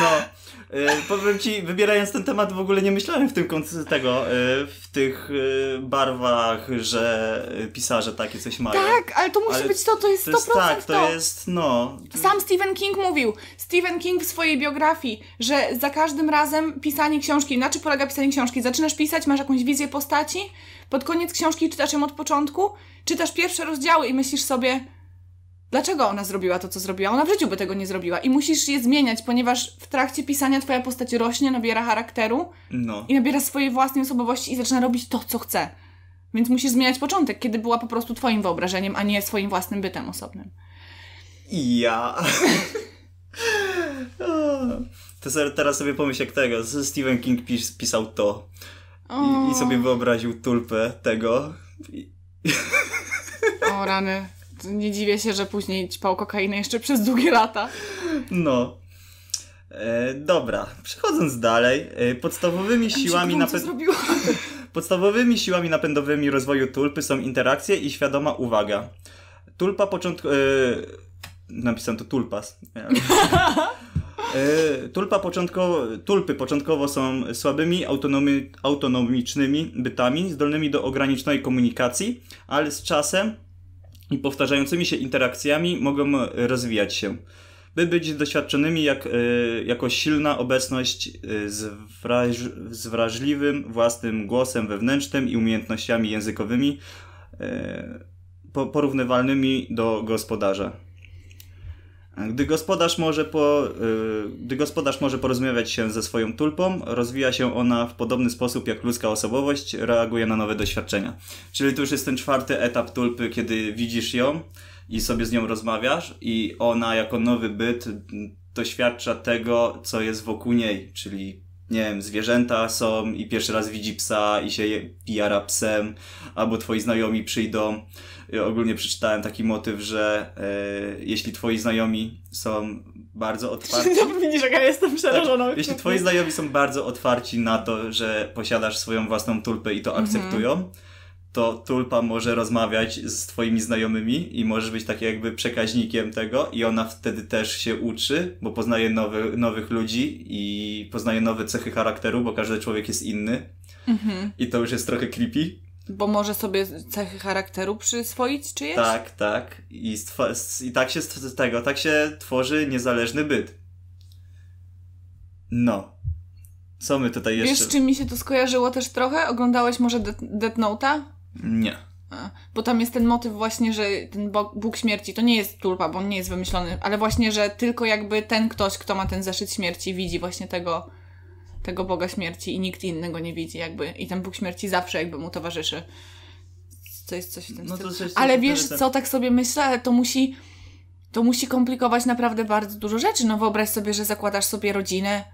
No. E, powiem ci, wybierając ten temat, w ogóle nie myślałem w tym tego, e, w tych e, barwach, że pisarze takie coś mają. Tak, ale to musi Ale być to, to jest 100% To jest tak, to. to jest, no. Sam Stephen King mówił, Stephen King w swojej biografii, że za każdym razem pisanie książki, na czym polega pisanie książki? Zaczynasz pisać, masz jakąś wizję postaci, pod koniec książki czytasz ją od początku, czytasz pierwsze rozdziały i myślisz sobie, dlaczego ona zrobiła to, co zrobiła? Ona w życiu by tego nie zrobiła i musisz je zmieniać, ponieważ w trakcie pisania twoja postać rośnie, nabiera charakteru No. i nabiera swojej własnej osobowości i zaczyna robić to, co chce. Więc musisz zmieniać początek, kiedy była po prostu twoim wyobrażeniem, a nie swoim własnym bytem osobnym. Ja. <laughs> To sobie, teraz sobie pomyśl jak tego. Stephen King pis, pisał to. I, I sobie wyobraził tulpę tego. I, O rany. Nie dziwię się, że później ćpał kokainę jeszcze przez długie lata. no. E, dobra, przechodząc dalej, e, podstawowymi siłami, zrobiła. <laughs> podstawowymi siłami napędowymi rozwoju tulpy są interakcje i świadoma uwaga. Tulpa początku... E, napisałem to tulpas. E, Tulpa początkowo, tulpy początkowo są słabymi, autonomi, autonomicznymi bytami, zdolnymi do ograniczonej komunikacji, ale z czasem i powtarzającymi się interakcjami mogą rozwijać się. By być doświadczonymi jak, e, jako silna obecność e, z, wraż, z wrażliwym własnym głosem wewnętrznym i umiejętnościami językowymi po, porównywalnymi do gospodarza. Gdy gospodarz, może po, y, gdy gospodarz może porozmawiać się ze swoją tulpą, rozwija się ona w podobny sposób jak ludzka osobowość, reaguje na nowe doświadczenia. Czyli to już jest ten czwarty etap tulpy, kiedy widzisz ją i sobie z nią rozmawiasz i ona jako nowy byt doświadcza tego, co jest wokół niej, czyli nie wiem, zwierzęta są i pierwszy raz widzi psa i się je- jara psem, albo twoi znajomi przyjdą. Ogólnie przeczytałem taki motyw, że e, jeśli twoi znajomi są bardzo otwarci. <laughs> Widzisz, jak ja jestem przerażona. Tak, jeśli twoi znajomi są bardzo otwarci na to, że posiadasz swoją własną tulpę i to akceptują, to tulpa może rozmawiać z twoimi znajomymi i możesz być taki jakby przekaźnikiem tego i ona wtedy też się uczy, bo poznaje nowy, nowych ludzi i poznaje nowe cechy charakteru, bo każdy człowiek jest inny. I to już jest trochę creepy. Bo może sobie cechy charakteru przyswoić czyjeś? Tak, tak. I, i tak się z tego, tak się tworzy niezależny byt. No. Co my tutaj jeszcze... Wiesz, z czym mi się to skojarzyło też trochę? Oglądałeś może Death Note'a? Nie. A, Bo tam jest ten motyw właśnie, że ten Bóg, śmierci to nie jest tulpa, bo on nie jest wymyślony, ale właśnie, że tylko jakby ten ktoś, kto ma ten zeszyt śmierci, widzi właśnie tego, tego Boga śmierci i nikt inny go nie widzi jakby. I ten Bóg śmierci zawsze jakby mu towarzyszy. To jest coś w tym No stylu. Ale wiesz interesuje. co, tak sobie myślę, ale to musi, to musi komplikować naprawdę bardzo dużo rzeczy. No wyobraź sobie, że zakładasz sobie rodzinę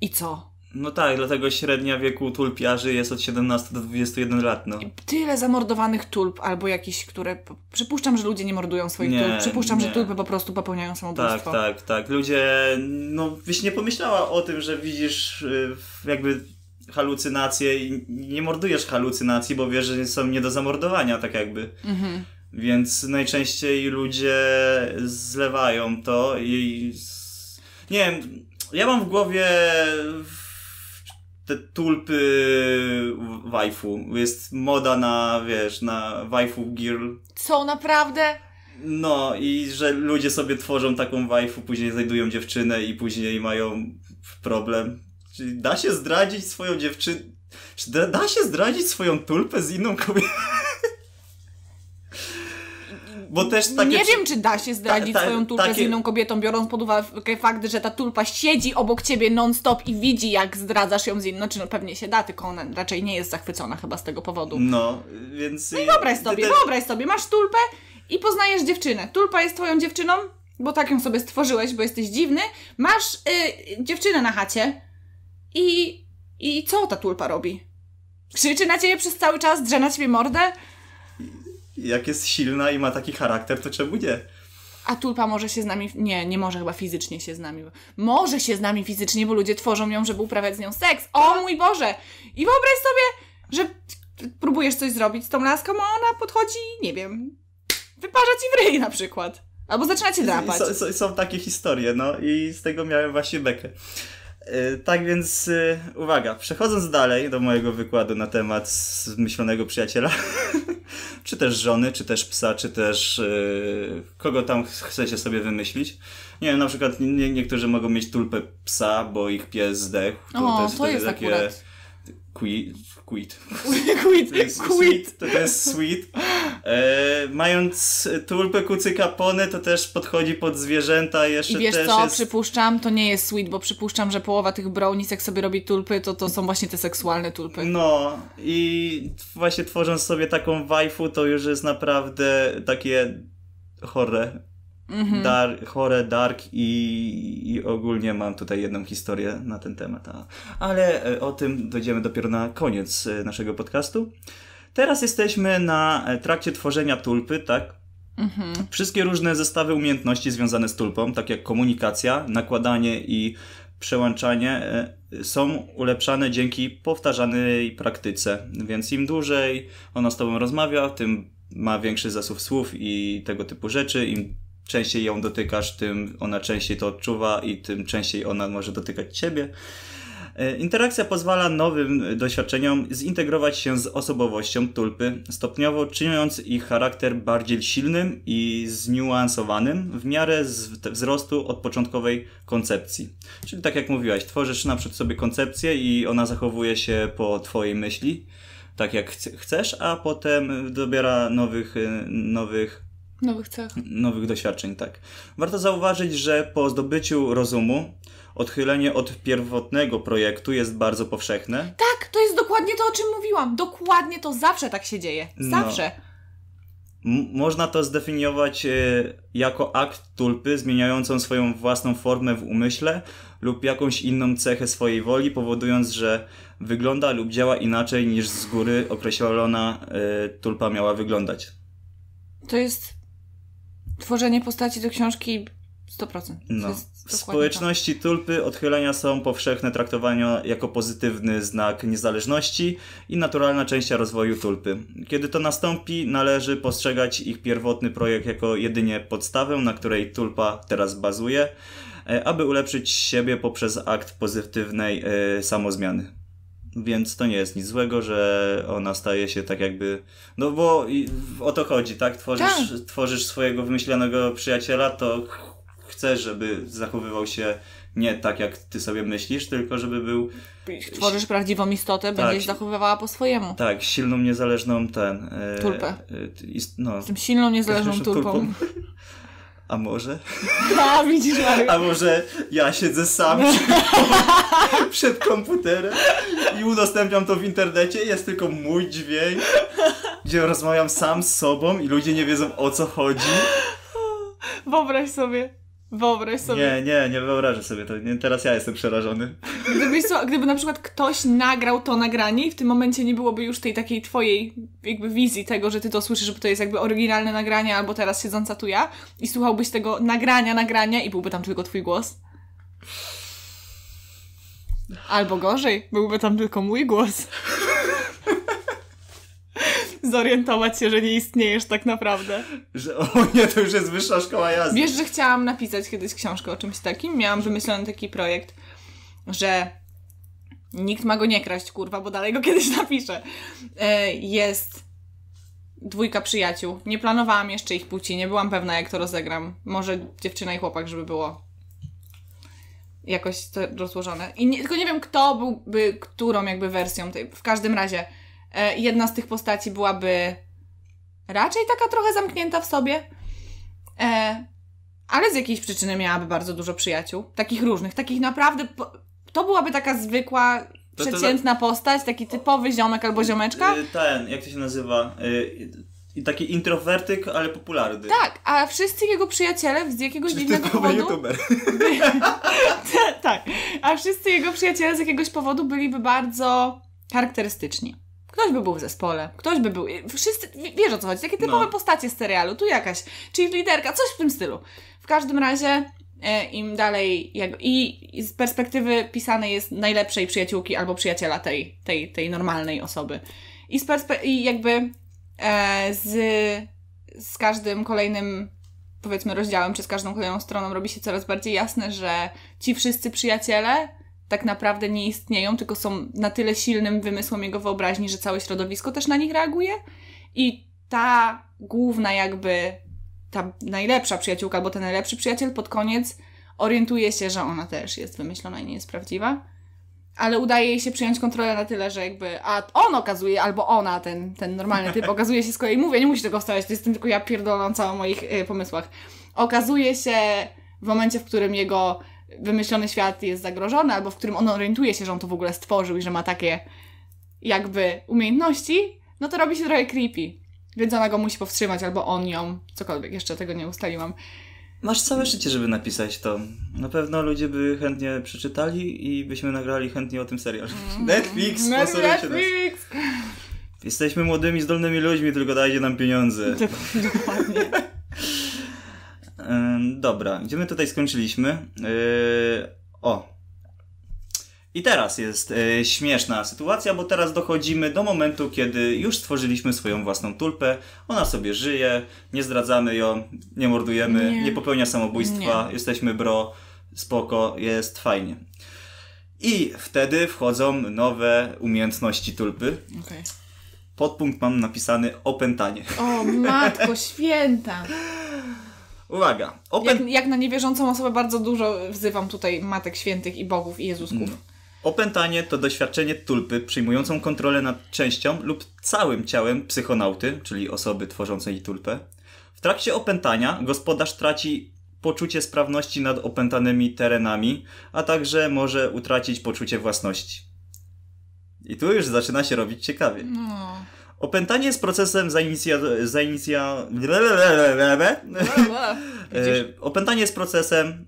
i co? No tak, dlatego średnia wieku tulpiarzy jest od 17 do 21 lat, no. Tyle zamordowanych tulp, albo jakichś, które. Przypuszczam, że ludzie nie mordują swoich Nie, tulp. Przypuszczam, nie. że tulpy po prostu popełniają Tak, samobójstwo. tak, tak. Ludzie, no byś nie pomyślała o tym, że widzisz y, jakby halucynacje i nie mordujesz halucynacji, bo wiesz, że są nie do zamordowania, tak jakby. Mhm. Więc najczęściej ludzie zlewają to i... Nie wiem, ja mam w głowie te tulpy waifu. Jest moda na, wiesz, na waifu girl. Co, naprawdę? No i że ludzie sobie tworzą taką waifu, później znajdują dziewczynę i później mają problem. Czy da się zdradzić swoją dziewczynę? Czy da, da się zdradzić swoją tulpę z inną kobietą? Bo też takie... Nie wiem, czy da się zdradzić Ta- ta- swoją tulpę z takie- inną kobietą, biorąc pod uwagę fakt, że ta tulpa siedzi obok ciebie non-stop i widzi, jak zdradzasz ją z inną. Znaczy, no pewnie się da, tylko ona raczej nie jest zachwycona chyba z tego powodu. No, więc... No Wyobraź sobie, wyobraź sobie, masz tulpę i poznajesz dziewczynę. Tulpa jest twoją dziewczyną, bo tak ją sobie stworzyłeś, bo jesteś dziwny. Masz y, dziewczynę na chacie i, i co ta tulpa robi? Krzyczy na ciebie przez cały czas, drze na ciebie mordę, Jak jest silna i ma taki charakter, to czemu nie? a tulpa może się z nami... Nie, nie może chyba fizycznie się z nami... Może się z nami fizycznie, bo ludzie tworzą ją, żeby uprawiać z nią seks. O mój Boże! I wyobraź sobie, że próbujesz coś zrobić z tą laską, a ona podchodzi, nie wiem, wyparza ci w ryj na przykład. Albo zaczyna cię drapać. Są, są, są takie historie, no i z tego miałem właśnie bekę. Yy, Tak więc yy, uwaga, przechodząc dalej do mojego wykładu na temat zmyślonego przyjaciela, <laughs> czy też żony, czy też psa, czy też yy, kogo tam ch- chcecie sobie wymyślić. Nie wiem, na przykład nie, niektórzy mogą mieć tulpę psa, bo ich pies zdechł. O, to wtedy jest akurat. Quit, <laughs> To jest sweet. To, to jest sweet. E, mając tulpę kucyka pony, to też podchodzi pod zwierzęta. Jeszcze I wiesz też co, jest... przypuszczam, to nie jest sweet, bo przypuszczam, że połowa tych brownies, jak sobie robi tulpy, to to są właśnie te seksualne tulpy. No i właśnie tworząc sobie taką waifu, to już jest naprawdę takie chore. Mhm. Dar, chore, dark i, i ogólnie mam tutaj jedną historię na ten temat. Ale e, o tym dojdziemy dopiero na koniec e, naszego podcastu. Teraz jesteśmy na e, trakcie tworzenia tulpy, tak? Mhm. Wszystkie różne zestawy umiejętności związane z tulpą, tak jak komunikacja, nakładanie i przełączanie, są ulepszane dzięki powtarzanej praktyce. Więc im dłużej ona z tobą rozmawia, tym ma większy zasób słów i tego typu rzeczy. Im częściej ją dotykasz, tym ona częściej to odczuwa i tym częściej ona może dotykać ciebie. E, Interakcja pozwala nowym doświadczeniom zintegrować się z osobowością tulpy, stopniowo czyniąc ich charakter bardziej silnym i zniuansowanym w miarę wzrostu od początkowej koncepcji. Czyli tak jak mówiłaś, tworzysz na przykład sobie koncepcję i ona zachowuje się po twojej myśli, tak jak chce- chcesz, a potem dobiera nowych, e, nowych Nowych cech. nowych doświadczeń, tak. Warto zauważyć, że po zdobyciu rozumu odchylenie od pierwotnego projektu jest bardzo powszechne. Tak, to jest dokładnie to, o czym mówiłam. Dokładnie to zawsze tak się dzieje. No. Zawsze. M- można to zdefiniować e, jako akt tulpy zmieniającą swoją własną formę w umyśle lub jakąś inną cechę swojej woli, powodując, że wygląda lub działa inaczej niż z góry określona e, tulpa miała wyglądać. To jest tworzenie postaci do książki 100%. To No. W dokładnie społeczności tulpy odchylenia są powszechne traktowania jako pozytywny znak niezależności i naturalna część rozwoju tulpy. Kiedy to nastąpi, należy postrzegać ich pierwotny projekt jako jedynie podstawę, na której tulpa teraz bazuje, e, aby ulepszyć siebie poprzez akt pozytywnej e, samozmiany. Więc to nie jest nic złego, że ona staje się tak jakby. No bo o to chodzi, tak? Tworzysz, Tak. tworzysz swojego wymyślonego przyjaciela, to ch- chcesz, żeby zachowywał się nie tak, jak ty sobie myślisz, tylko żeby był tak. Tworzysz prawdziwą istotę, będziesz zachowywała po swojemu. tak, silną, niezależną ten. E, Tulpę. E, ist, no. Jestem silną, niezależną <laughs> Tulpą. tulpą. <laughs> A może? A, widzisz, Mario. A może ja siedzę sam przed, <laughs> przed komputerem i udostępniam to w internecie, jest tylko mój dźwięk, gdzie rozmawiam sam z sobą i ludzie nie wiedzą o co chodzi. Wyobraź sobie. Wyobraź sobie. Nie, nie, nie wyobrażę sobie to. Nie, teraz ja jestem przerażony. Gdybyś, gdyby na przykład ktoś nagrał to nagranie i w tym momencie nie byłoby już tej takiej twojej jakby wizji tego, że ty to słyszysz, że to jest jakby oryginalne nagranie albo teraz siedząca tu ja i słuchałbyś tego nagrania, nagrania i byłby tam tylko twój głos. Albo gorzej, byłby tam tylko mój głos. Zorientować się, że nie istniejesz tak naprawdę. Że o nie, to już jest wyższa szkoła jazdy. Wiesz, że chciałam napisać kiedyś książkę o czymś takim? Miałam wymyślony taki projekt, że nikt ma go nie kraść, kurwa, bo dalej go kiedyś <laughs> napiszę. E, Jest dwójka przyjaciół. Nie planowałam jeszcze ich płci, nie byłam pewna, jak to rozegram. Może dziewczyna i chłopak, żeby było jakoś to rozłożone. I nie, tylko nie wiem, kto byłby którą jakby wersją tej. W każdym razie jedna z tych postaci byłaby raczej taka trochę zamknięta w sobie, E, ale z jakiejś przyczyny miałaby bardzo dużo przyjaciół. Takich różnych, takich naprawdę. To byłaby taka zwykła, przeciętna postać, taki typowy ziomek albo ziomeczka. Y, Ten, jak to się nazywa? Y, y, taki introwertyk, ale popularny. Tak, a wszyscy jego przyjaciele z jakiegoś dziwnego Typowy powodu. youtuber. <laughs> tak, a wszyscy jego przyjaciele z jakiegoś powodu byliby bardzo charakterystyczni. Ktoś by był w zespole, ktoś by był. Wszyscy, wiesz o co chodzi, takie typowe No. postacie z serialu, tu jakaś cheerleaderka, coś w tym stylu. W każdym razie e, im dalej. Jak, i, z perspektywy pisanej jest najlepszej przyjaciółki albo przyjaciela tej, tej, tej normalnej osoby. I, z perspe- i jakby e, z, z każdym kolejnym powiedzmy rozdziałem, czy z każdą kolejną stroną robi się coraz bardziej jasne, że ci wszyscy przyjaciele tak naprawdę nie istnieją, tylko są na tyle silnym wymysłem jego wyobraźni, że całe środowisko też na nich reaguje. I ta główna jakby, ta najlepsza przyjaciółka albo ten najlepszy przyjaciel pod koniec orientuje się, że ona też jest wymyślona i nie jest prawdziwa. Ale udaje jej się przyjąć kontrolę na tyle, że jakby, a on okazuje, albo ona, ten, ten normalny typ, <laughs> okazuje się z kolei, mówię, nie musi tego wstawiać, to jestem tylko ja pierdoląca o moich y, pomysłach. Okazuje się w momencie, w którym jego wymyślony świat jest zagrożony, albo w którym on orientuje się, że on to w ogóle stworzył i że ma takie jakby umiejętności, no to robi się trochę creepy. Więc ona go musi powstrzymać, albo on ją, cokolwiek, jeszcze tego nie ustaliłam. Masz całe życie, żeby napisać to. Na pewno ludzie by chętnie przeczytali i byśmy nagrali chętnie o tym serial. Netflix, sponsorujcie nas. Mm. Netflix! Jesteśmy młodymi, zdolnymi ludźmi, tylko dajcie nam pieniądze. <laughs> Dokładnie. Dobra, gdzie my tutaj skończyliśmy? Yy, o. I teraz jest yy, śmieszna sytuacja, bo teraz dochodzimy do momentu, kiedy już stworzyliśmy swoją własną tulpę. Ona sobie żyje, nie zdradzamy ją, nie mordujemy, nie, Nie. popełnia samobójstwa, jesteśmy bro, spoko, jest fajnie. I wtedy wchodzą nowe umiejętności tulpy. Okej. Podpunkt mam napisany opętanie. O, matko święta! <laughs> Uwaga! Opę... Jak, jak na niewierzącą osobę bardzo dużo wzywam tutaj matek świętych i bogów i Jezusków. No. Opętanie to doświadczenie tulpy przyjmującą kontrolę nad częścią lub całym ciałem psychonauty, czyli osoby tworzącej tulpę. W trakcie opętania gospodarz traci poczucie sprawności nad opętanymi terenami, a także może utracić poczucie własności. I tu już zaczyna się robić ciekawie. No. Opętanie jest procesem zainicja... zainicja... <laughs> E, Opętanie jest procesem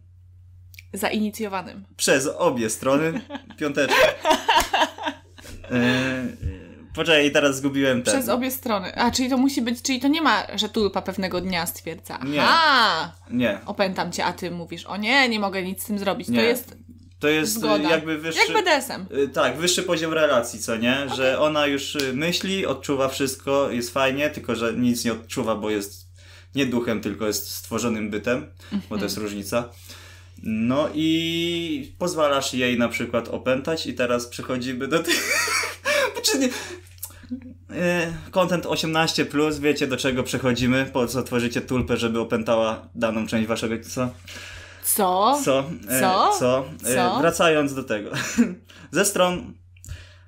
Zainicjowanym. przez obie strony. Piąteczka. E, Poczekaj, teraz zgubiłem ten. Przez obie strony. A, czyli to musi być, czyli to nie ma, że tulpa pewnego dnia stwierdza. Nie. Aha! Nie, Opętam cię, a ty mówisz, o nie, nie mogę nic z tym zrobić. Nie. To jest to jest zgoda. y, jakby wyższy... Jak BDSM. y, Tak, wyższy poziom relacji, co nie? Że ona już y, myśli, odczuwa wszystko, jest fajnie, tylko że nic nie odczuwa, bo jest nie duchem, tylko jest stworzonym bytem, bo to jest różnica. No i pozwalasz jej na przykład opętać i teraz przechodzimy do tych... <laughs> Czy nie... E, Content 18, plus, wiecie do czego przechodzimy? Po co tworzycie tulpę, żeby opętała daną część waszego. Co? Co? Co? E, Co? Co? E, Co? Wracając do tego. <laughs> Ze stron,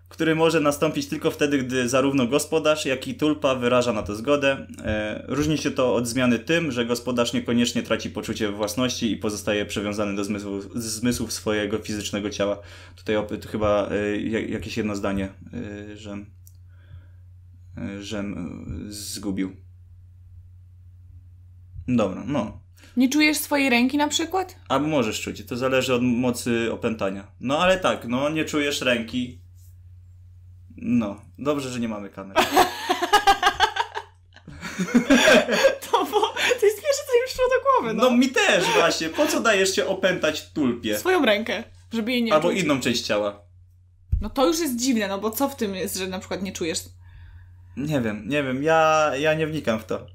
który może nastąpić tylko wtedy, gdy zarówno gospodarz, jak i tulpa wyraża na to zgodę. E, różni się to od zmiany tym, że gospodarz niekoniecznie traci poczucie własności i pozostaje przywiązany do zmysłów, zmysłów swojego fizycznego ciała. Tutaj op- to chyba ja- jakieś jedno zdanie, e, że, że e, zgubił. Dobra, no. Nie czujesz swojej ręki na przykład? Albo możesz czuć, to zależy od mocy opętania. No ale tak, no nie czujesz ręki. No, dobrze, że nie mamy kamer. <laughs> <laughs> To, bo, to jest pierwsze, co mi przyszło do głowy, No mi też właśnie, po co dajesz się opętać tulpie? Swoją rękę, żeby jej nie Albo czuć. inną część ciała. No to już jest dziwne, no bo co w tym jest, że na przykład nie czujesz? Nie wiem, nie wiem, ja, ja nie wnikam w to.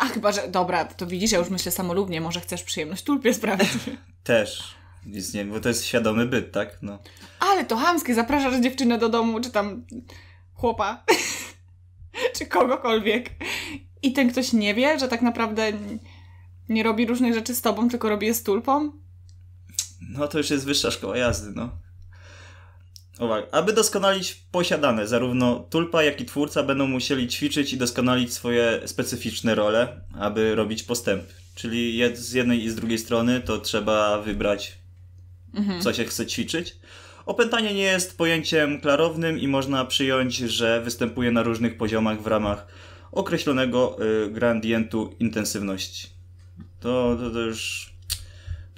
A chyba, że dobra, to widzisz, ja już myślę samolubnie, może chcesz przyjemność tulpie sprawić. <laughs> Też. Nic nie, bo to jest świadomy byt, tak? No. Ale to hamskie, zapraszasz dziewczynę do domu, czy tam chłopa, <laughs> czy kogokolwiek. I ten ktoś nie wie, że tak naprawdę nie robi różnych rzeczy z tobą, tylko robi je z tulpą. No to już jest wyższa szkoła jazdy, no. Uwaga. Aby doskonalić posiadane, zarówno tulpa, jak i twórca będą musieli ćwiczyć i doskonalić swoje specyficzne role, aby robić postęp. Czyli z jednej i z drugiej strony to trzeba wybrać, co się chce ćwiczyć. Opętanie nie jest pojęciem klarownym i można przyjąć, że występuje na różnych poziomach w ramach określonego y, gradientu intensywności. To, to, to już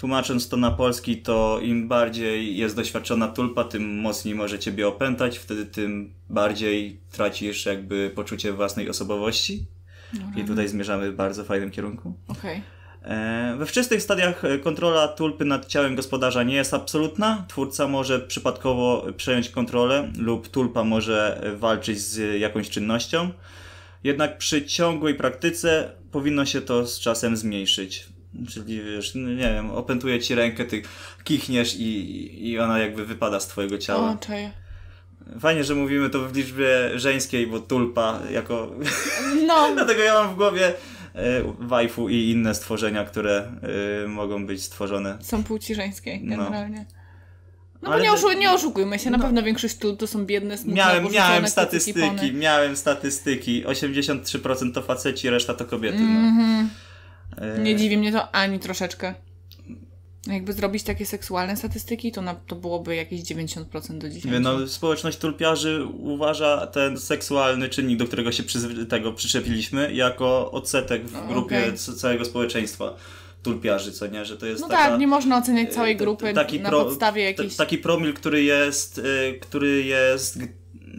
tłumacząc to na polski, to im bardziej jest doświadczona tulpa, tym mocniej może ciebie opętać, wtedy tym bardziej tracisz jakby poczucie własnej osobowości. I tutaj zmierzamy w bardzo fajnym kierunku. Okej. E, We wczesnych stadiach e, kontrola tulpy nad ciałem gospodarza nie jest absolutna. Twórca może przypadkowo przejąć kontrolę lub tulpa może e, walczyć z jakąś czynnością. Jednak przy ciągłej praktyce powinno się to z czasem zmniejszyć. Czyli wiesz, no nie wiem, opętuje ci rękę, ty kichniesz i, i ona jakby wypada z twojego ciała. O, czaję. Fajnie, że mówimy to w liczbie żeńskiej, bo tulpa jako No, <laughs> Dlatego ja mam w głowie e, waifu i inne stworzenia, które e, mogą być stworzone. są płci żeńskiej No. generalnie. No Ale bo nie, oszu- nie oszukujmy się, na pewno większość tu to są biedne, smutne, Miałem, miałem statystyki, miałem statystyki. 83% to faceci, reszta to kobiety. Mhm. No. E, Nie dziwi mnie to ani troszeczkę. Jakby zrobić takie seksualne statystyki, to, na, to byłoby jakieś 90% do 10. Mówię, No, społeczność tulpiarzy uważa ten seksualny czynnik, do którego się przyzwy- tego przyczepiliśmy, jako odsetek w O, grupie c- całego społeczeństwa tulpiarzy, co nie? Że to jest no taka... tak, nie można oceniać całej E, t- grupy taki na pro- podstawie jakiejś... Taki promil, który jest, y, który jest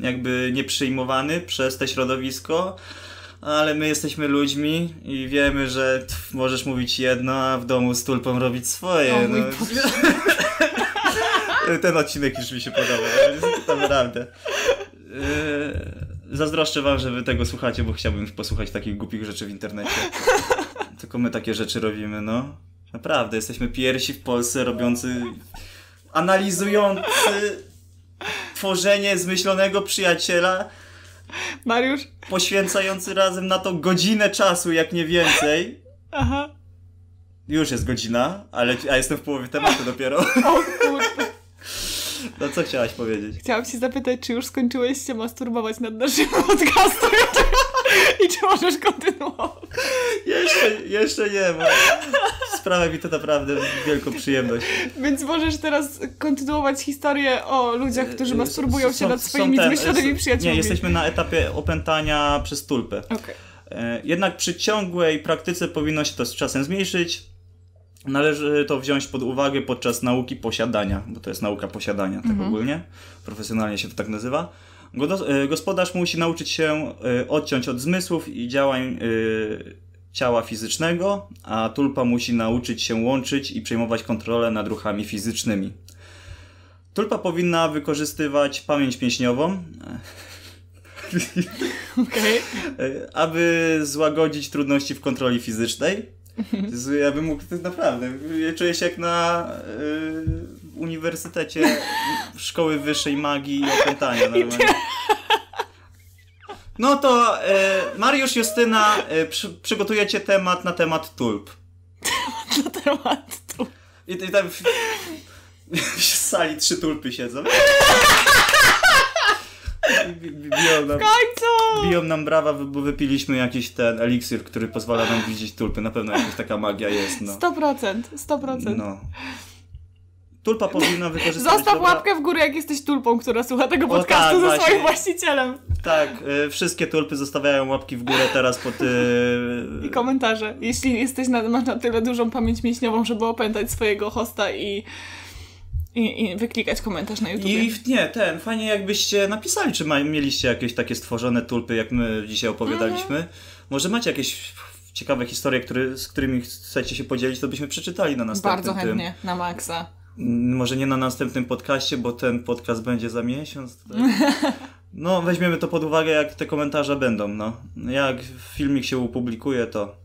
jakby nieprzyjmowany przez te środowisko, ale my jesteśmy ludźmi i wiemy, że tf, możesz mówić jedno, a w domu z tulpą robić swoje. O mój no. <laughs> Ten odcinek już mi się podobał, to naprawdę. Yy, Zazdroszczę wam, że wy tego słuchacie, bo chciałbym posłuchać takich głupich rzeczy w internecie. Tylko my takie rzeczy robimy, no. Naprawdę, jesteśmy pierwsi w Polsce robiący, analizujący tworzenie zmyślonego przyjaciela, Mariusz? poświęcający razem na to godzinę czasu, jak nie więcej. Aha. Już jest godzina, ale a jestem w połowie tematu dopiero. O kurde. No co chciałaś powiedzieć? Chciałam się zapytać, czy już skończyłeś się masturbować nad naszym podcastem i czy możesz kontynuować? Jeszcze, jeszcze nie, bo sprawia mi to naprawdę wielką przyjemność. Więc możesz teraz kontynuować historię o ludziach, którzy E, masturbują się nad swoimi zmyślonymi przyjaciółmi. Nie, jesteśmy na etapie opętania przez tulpę. Okej. E, Jednak przy ciągłej praktyce powinno się to z czasem zmniejszyć. Należy to wziąć pod uwagę podczas nauki posiadania, bo to jest nauka posiadania, tak ogólnie. Profesjonalnie się to tak nazywa. E, Gospodarz musi nauczyć się e, odciąć od zmysłów i działań e, ciała fizycznego, a tulpa musi nauczyć się łączyć i przejmować kontrolę nad ruchami fizycznymi. Tulpa powinna wykorzystywać pamięć mięśniową. <laughs> E, aby złagodzić trudności w kontroli fizycznej. Jezu, Ja bym mógł, to naprawdę, ja czuję się jak na y, Uniwersytecie Szkoły Wyższej Magii i Opętania <laughs> normalnie. No to e, Mariusz Justyna, e, przy, przygotujecie temat na temat tulp. Na temat tu. I, i tam w, w sali trzy tulpy siedzą. Biją nam, W końcu! biją nam brawa, bo wypiliśmy jakiś ten eliksir, który pozwala nam widzieć tulpy. Na pewno jakaś taka magia jest, no. 100%, 100%. No. Tulpa powinna wykorzystać... Zostaw dobra- łapkę w górę, jak jesteś tulpą, która słucha tego O, podcastu tak, ze właśnie. swoim właścicielem. Tak, y, wszystkie tulpy zostawiają łapki w górę teraz pod... Y, I komentarze. Jeśli jesteś na, masz na tyle dużą pamięć mięśniową, żeby opętać swojego hosta i, i, i wyklikać komentarz na YouTube. I nie, ten, fajnie jakbyście napisali, czy ma, mieliście jakieś takie stworzone tulpy, jak my dzisiaj opowiadaliśmy. Mhm. Może macie jakieś ciekawe historie, który, z którymi chcecie się podzielić, to byśmy przeczytali na następnym Bardzo tym. chętnie, na maksa. Może nie na następnym podcaście, bo ten podcast będzie za miesiąc. Tak? <laughs> No, weźmiemy to pod uwagę, jak te komentarze będą, no. Jak filmik się opublikuje, to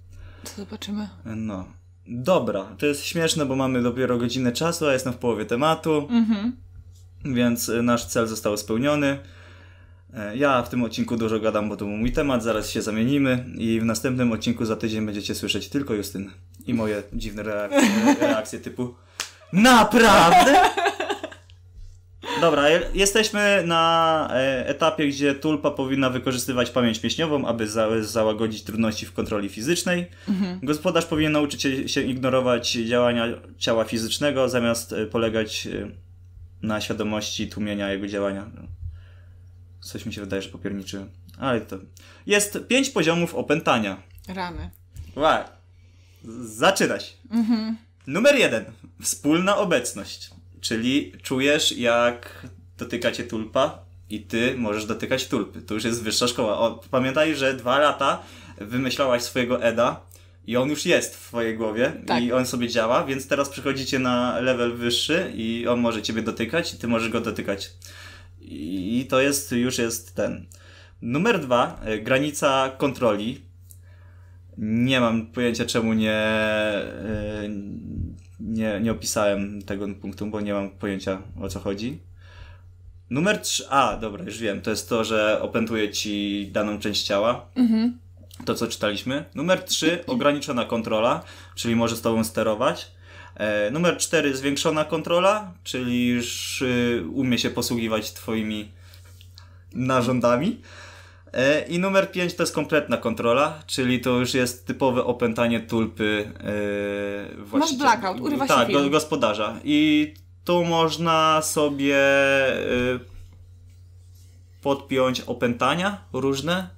To zobaczymy. no. Dobra, to jest śmieszne, bo mamy dopiero godzinę czasu, a jestem w połowie tematu, Mhm. więc y, nasz cel został spełniony. E, Ja w tym odcinku dużo gadam, bo to był mój temat, zaraz się zamienimy i w następnym odcinku za tydzień będziecie słyszeć tylko Justyn i moje dziwne reakcje, <laughs> reakcje typu NAPRAWDE? Dobra, je- jesteśmy na e, etapie, gdzie tulpa powinna wykorzystywać pamięć mięśniową, aby za, załagodzić trudności w kontroli fizycznej. Gospodarz powinien nauczyć się, ignorować działania ciała fizycznego, zamiast e, polegać e, na świadomości tłumienia jego działania. Coś mi się wydaje, że popierniczyłem. Ale to... Jest pięć poziomów opętania. Rany. Wow. Zaczynać. Numer jeden. Wspólna obecność. Czyli czujesz, jak dotyka cię tulpa i ty możesz dotykać tulpy. To już jest wyższa szkoła. O, pamiętaj, że dwa lata wymyślałaś swojego Eda i on już jest w twojej głowie Tak. i on sobie działa, więc teraz przychodzicie na level wyższy i on może ciebie dotykać i ty możesz go dotykać. I to jest, już jest ten. Numer dwa, y, granica kontroli. Nie mam pojęcia, czemu nie, y, nie, nie opisałem tego punktu, bo nie mam pojęcia o co chodzi. Numer 3. A, dobra, już wiem. To jest to, że opętuje ci daną część ciała. To, co czytaliśmy. Numer 3. Ograniczona kontrola, czyli może z tobą sterować. E, numer 4. Zwiększona kontrola, czyli już y, umie się posługiwać twoimi narządami. E, I numer 5 to jest kompletna kontrola, czyli to już jest typowe opętanie tulpy e, właściciela. blackout, urywa się Tak, film. go, gospodarza. I tu można sobie e, podpiąć opętania różne,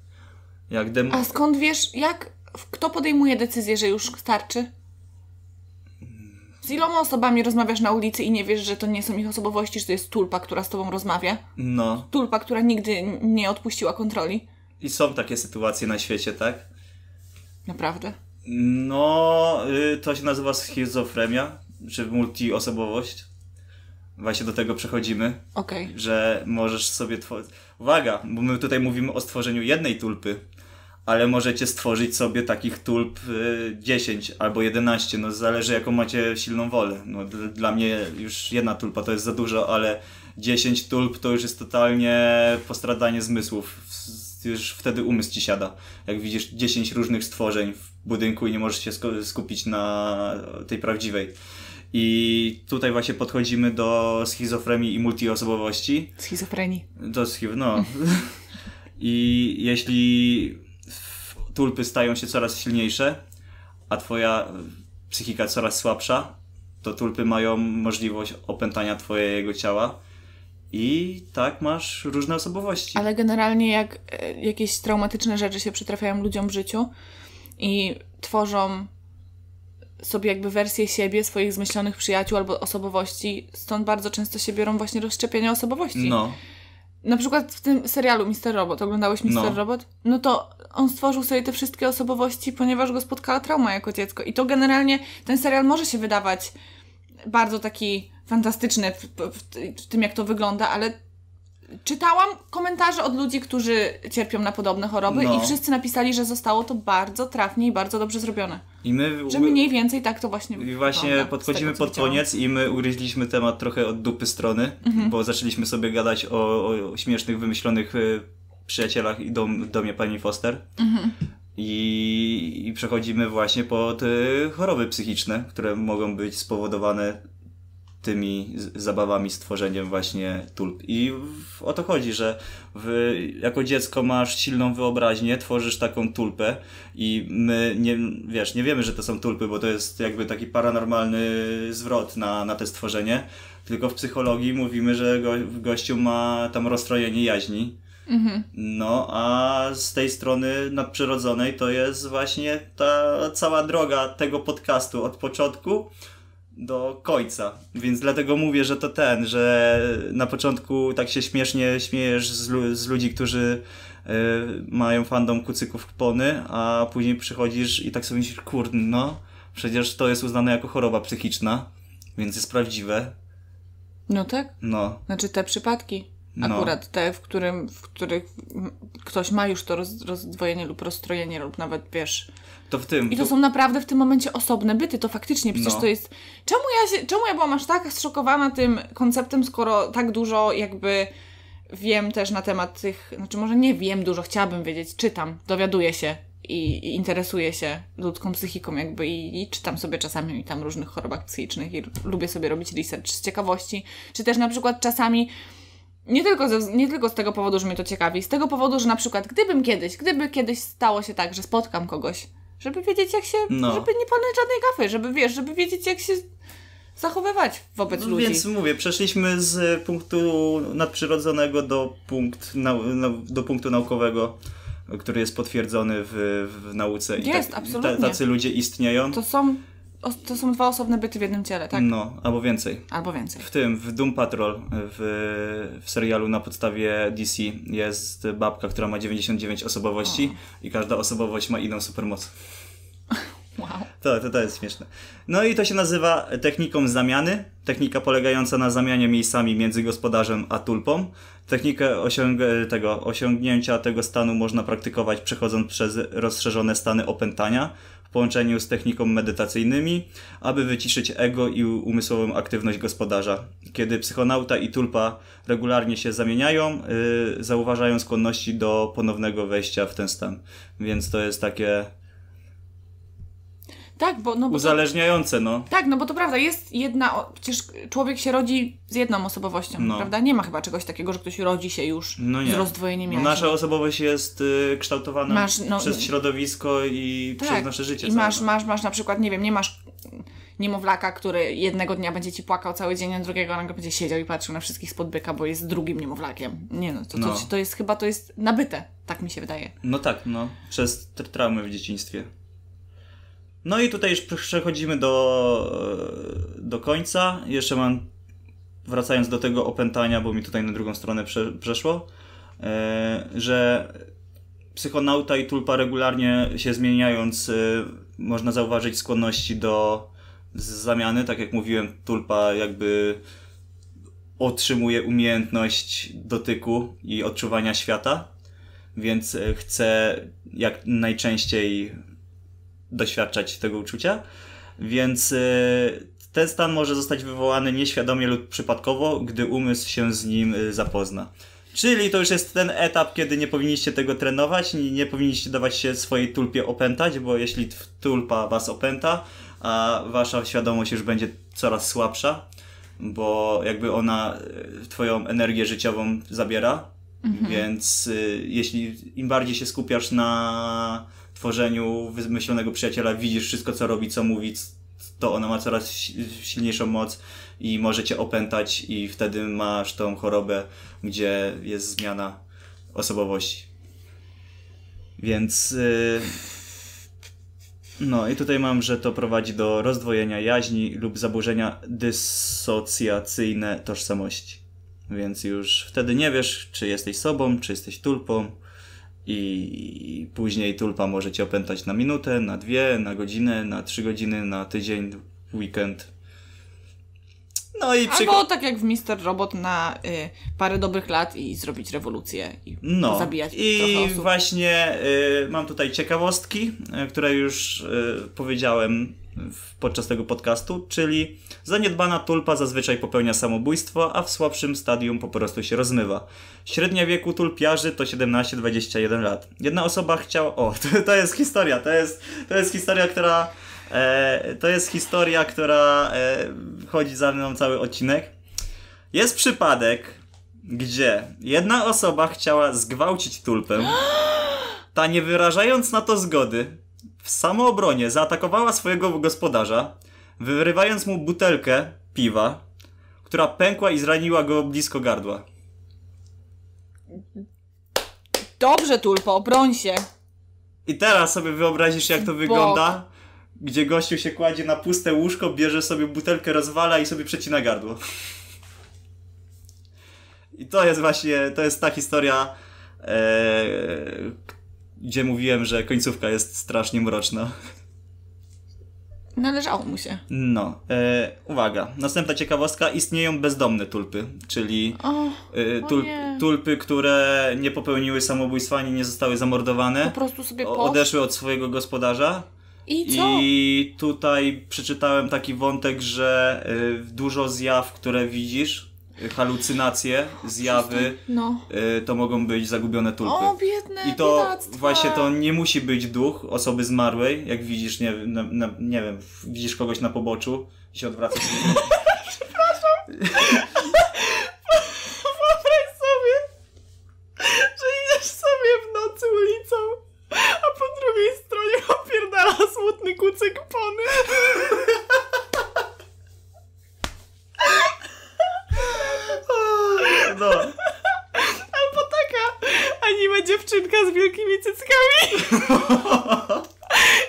jak dem... A skąd wiesz, jak, kto podejmuje decyzję, że już starczy? Z iloma osobami rozmawiasz na ulicy i nie wiesz, że to nie są ich osobowości, że to jest tulpa, która z tobą rozmawia? No. Tulpa, która nigdy nie odpuściła kontroli? I są takie sytuacje na świecie, tak? Naprawdę. No, y, to się nazywa schizofrenia, czy multiosobowość. Właśnie do tego przechodzimy. Okej. że możesz sobie tworzyć. Uwaga, bo my tutaj mówimy o stworzeniu jednej tulpy, ale możecie stworzyć sobie takich tulp y, 10 albo 11, no zależy jaką macie silną wolę. No, dla mnie już jedna tulpa to jest za dużo, ale 10 tulp to już jest totalnie postradanie zmysłów. Już wtedy umysł ci siada. Jak widzisz 10 różnych stworzeń w budynku i nie możesz się skupić na tej prawdziwej. I tutaj właśnie podchodzimy do schizofrenii i multiosobowości. Schizofrenii. To schiz, no. <laughs> I jeśli tulpy stają się coraz silniejsze, a twoja psychika coraz słabsza, to tulpy mają możliwość opętania twojego ciała. I tak masz różne osobowości. Ale generalnie jak e, jakieś traumatyczne rzeczy się przytrafiają ludziom w życiu i tworzą sobie jakby wersję siebie, swoich zmyślonych przyjaciół albo osobowości, stąd bardzo często się biorą właśnie rozszczepienia osobowości. No, Na przykład w tym serialu Mr. Robot, oglądałeś Mr. No. Robot? No to on stworzył sobie te wszystkie osobowości, ponieważ go spotkała trauma jako dziecko. I to generalnie ten serial może się wydawać bardzo taki fantastyczny w, w, w tym, jak to wygląda, ale czytałam komentarze od ludzi, którzy cierpią na podobne choroby No. i wszyscy napisali, że zostało to bardzo trafnie i bardzo dobrze zrobione. i my. Że mniej więcej tak to właśnie I właśnie wygląda, podchodzimy tego, pod koniec i my ugryźliśmy temat trochę od dupy strony, Mhm. bo zaczęliśmy sobie gadać o, o śmiesznych, wymyślonych y, przyjacielach i dom, domie pani Foster. Mhm. I, I przechodzimy właśnie pod y, choroby psychiczne, które mogą być spowodowane tymi zabawami, stworzeniem właśnie tulp. I o to chodzi, że w, jako dziecko masz silną wyobraźnię, tworzysz taką tulpę i my nie, wiesz, nie wiemy, że to są tulpy, bo to jest jakby taki paranormalny zwrot na, na te stworzenie, tylko w psychologii mówimy, że go, gościu ma tam rozstrojenie jaźni. No, a z tej strony nadprzyrodzonej to jest właśnie ta cała droga tego podcastu od początku do końca. Więc dlatego mówię, że to ten, że na początku tak się śmiesznie śmiejesz z, z ludzi, którzy y, mają fandom kucyków kpony, a później przychodzisz i tak sobie myślisz, kurde, no, przecież to jest uznane jako choroba psychiczna, więc jest prawdziwe. No tak? No, Znaczy te przypadki. No. Akurat te, w, którym, w których ktoś ma już to roz, rozdwojenie lub rozstrojenie, lub nawet wiesz. To w tym. I to są naprawdę w tym momencie osobne byty, to faktycznie przecież No. to jest. Czemu ja, się, czemu ja byłam aż tak zszokowana tym konceptem, skoro tak dużo jakby wiem też na temat tych. Znaczy, może nie wiem dużo, chciałabym wiedzieć, czytam, dowiaduję się i, i interesuję się ludzką psychiką jakby i, i czytam sobie czasami tam różnych chorobach psychicznych i lubię sobie robić research z ciekawości, czy też na przykład czasami nie tylko, ze, nie tylko z tego powodu, że mnie to ciekawi, z tego powodu, że na przykład gdybym kiedyś, gdyby kiedyś stało się tak, że spotkam kogoś, żeby wiedzieć jak się, No. żeby nie palnąć żadnej gafy, żeby wiesz, żeby wiedzieć jak się zachowywać wobec ludzi. No Więc mówię, przeszliśmy z punktu nadprzyrodzonego do, punkt do punktu naukowego, który jest potwierdzony w, w nauce. I Jest, tak, absolutnie. tacy ludzie istnieją. To są, to są dwa osobne byty w jednym ciele, tak? No, albo więcej. Albo więcej. W tym, w Doom Patrol, w, w serialu na podstawie DC jest babka, która ma 99 osobowości i każda osobowość ma inną supermoc. <laughs> Wow. To, to, to jest śmieszne. No i to się nazywa techniką zamiany. Technika polegająca na zamianie miejscami między gospodarzem a tulpą. Technikę osiąg- tego, osiągnięcia tego stanu można praktykować przechodząc przez rozszerzone stany opętania połączeniu z techniką medytacyjnymi, aby wyciszyć ego i umysłową aktywność gospodarza. Kiedy psychonauta i tulpa regularnie się zamieniają, yy, zauważają skłonności do ponownego wejścia w ten stan. Więc to jest takie Tak, bo, no bo to, uzależniające, no. tak, no bo to prawda, jest jedna, o- przecież człowiek się rodzi z jedną osobowością, No. prawda? Nie ma chyba czegoś takiego, że ktoś rodzi się już No z rozdwojeniem No jaźni. nasza osobowość jest y, kształtowana Masz, no, przez środowisko i przez nasze życie. I całe. masz, masz, masz na przykład, nie wiem, nie masz niemowlaka, który jednego dnia będzie ci płakał cały dzień, a drugiego nagle będzie siedział i patrzył na wszystkich spod byka, bo jest drugim niemowlakiem. Nie no, to, to, No. to jest chyba, to jest nabyte, tak mi się wydaje. No tak, no. Przez tr- traumy w dzieciństwie. No i tutaj już przechodzimy do, do końca. Jeszcze mam, wracając do tego opętania, bo mi tutaj na drugą stronę prze, przeszło, e, że psychonauta i tulpa regularnie się zmieniając, e, można zauważyć skłonności do zamiany. Tak jak mówiłem, tulpa jakby otrzymuje umiejętność dotyku i odczuwania świata, więc e, chce jak najczęściej doświadczać tego uczucia. Więc e, ten stan może zostać wywołany nieświadomie lub przypadkowo, gdy umysł się z nim e, zapozna. Czyli to już jest ten etap, kiedy nie powinniście tego trenować, nie, powinniście dawać się swojej tulpie opętać, bo jeśli tulpa was opęta, a wasza świadomość już będzie coraz słabsza, bo jakby ona e, twoją energię życiową zabiera, więc y, jeśli im bardziej się skupiasz na tworzeniu wymyślonego przyjaciela, widzisz wszystko co robi, co mówi, to ona ma coraz si- silniejszą moc i może cię opętać i wtedy masz tą chorobę, gdzie jest zmiana osobowości. Więc y, no i tutaj mam, że to prowadzi do rozdwojenia jaźni lub zaburzenia dysocjacyjne tożsamości. Więc już wtedy nie wiesz, czy jesteś sobą, czy jesteś tulpą. I później tulpa może cię opętać na minutę, na dwie, na godzinę, na trzy godziny, na tydzień, weekend. No i Albo przykład. tak jak w Mister Robot na y, parę dobrych lat i zrobić rewolucję i No zabijać i właśnie y, mam tutaj ciekawostki, y, które już y, powiedziałem podczas tego podcastu, czyli zaniedbana tulpa zazwyczaj popełnia samobójstwo, a w słabszym stadium po prostu się rozmywa. Średnia wieku tulpiarzy to 17-21 lat. Jedna osoba chciała... O, <laughs> to, to jest historia, to jest, to jest historia, która... E, to jest historia, która e, chodzi za mną cały odcinek. Jest przypadek, gdzie jedna osoba chciała zgwałcić tulpę, <gasps> ta nie wyrażając na to zgody, w samoobronie zaatakowała swojego gospodarza, wyrywając mu butelkę piwa, która pękła i zraniła go blisko gardła. Dobrze, Tulpo, broń się. I teraz sobie wyobrazisz, jak to Bok. wygląda, gdzie gościu się kładzie na puste łóżko, bierze sobie butelkę, rozwala i sobie przecina gardło. I to jest właśnie, to jest ta historia, e, gdzie mówiłem, że końcówka jest strasznie mroczna. Należało mu się. No, e, uwaga. Następna ciekawostka. Istnieją bezdomne tulpy, czyli O, e, tul, tulpy, które nie popełniły samobójstwa ani nie zostały po zamordowane. prostu sobie po... Odeszły od swojego gospodarza. I co? I tutaj przeczytałem taki wątek, że y, dużo zjaw, które widzisz, halucynacje, zjawy, No. y, to mogą być zagubione tulpy. O, biedne I to biedactwa. właśnie to nie musi być duch osoby zmarłej, jak widzisz, nie, na, na, nie wiem, widzisz kogoś na poboczu i się odwracasz. <laughs> Wyobraź <laughs> sobie, że idziesz sobie w nocy ulicą, a po drugiej stronie opierdala smutny kucyk pony. No, Albo taka anime dziewczynka z wielkimi cyckami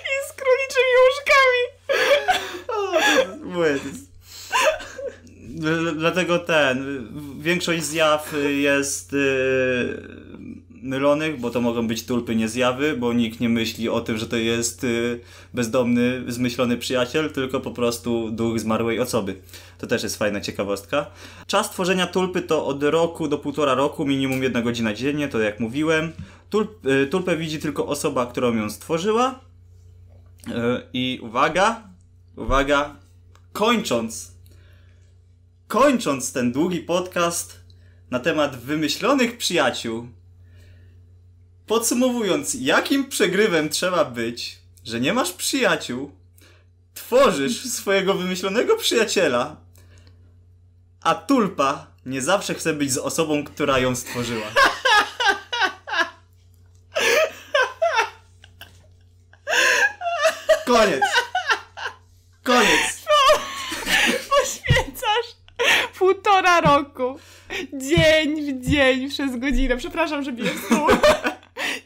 i z króliczymi łóżkami. mówię, to jest- Dl- Dlatego ten, większość zjaw jest yy, mylonych, bo to mogą być tulpy, nie zjawy, bo nikt nie myśli o tym, że to jest yy, bezdomny, zmyślony przyjaciel, tylko po prostu duch zmarłej osoby. To też jest fajna ciekawostka. Czas tworzenia tulpy to od roku do półtora roku, minimum jedna godzina dziennie, to jak mówiłem. Tulp, tulpę widzi tylko osoba, którą ją stworzyła. I uwaga, uwaga, kończąc kończąc ten długi podcast na temat wymyślonych przyjaciół, podsumowując, jakim przegrywem trzeba być, że nie masz przyjaciół, tworzysz <laughs> swojego wymyślonego przyjaciela, a tulpa nie zawsze chce być z osobą, która ją stworzyła. <laughs> Koniec. Koniec. Poświęcasz półtora roku. Dzień w dzień przez godzinę. Przepraszam, że biję w stół.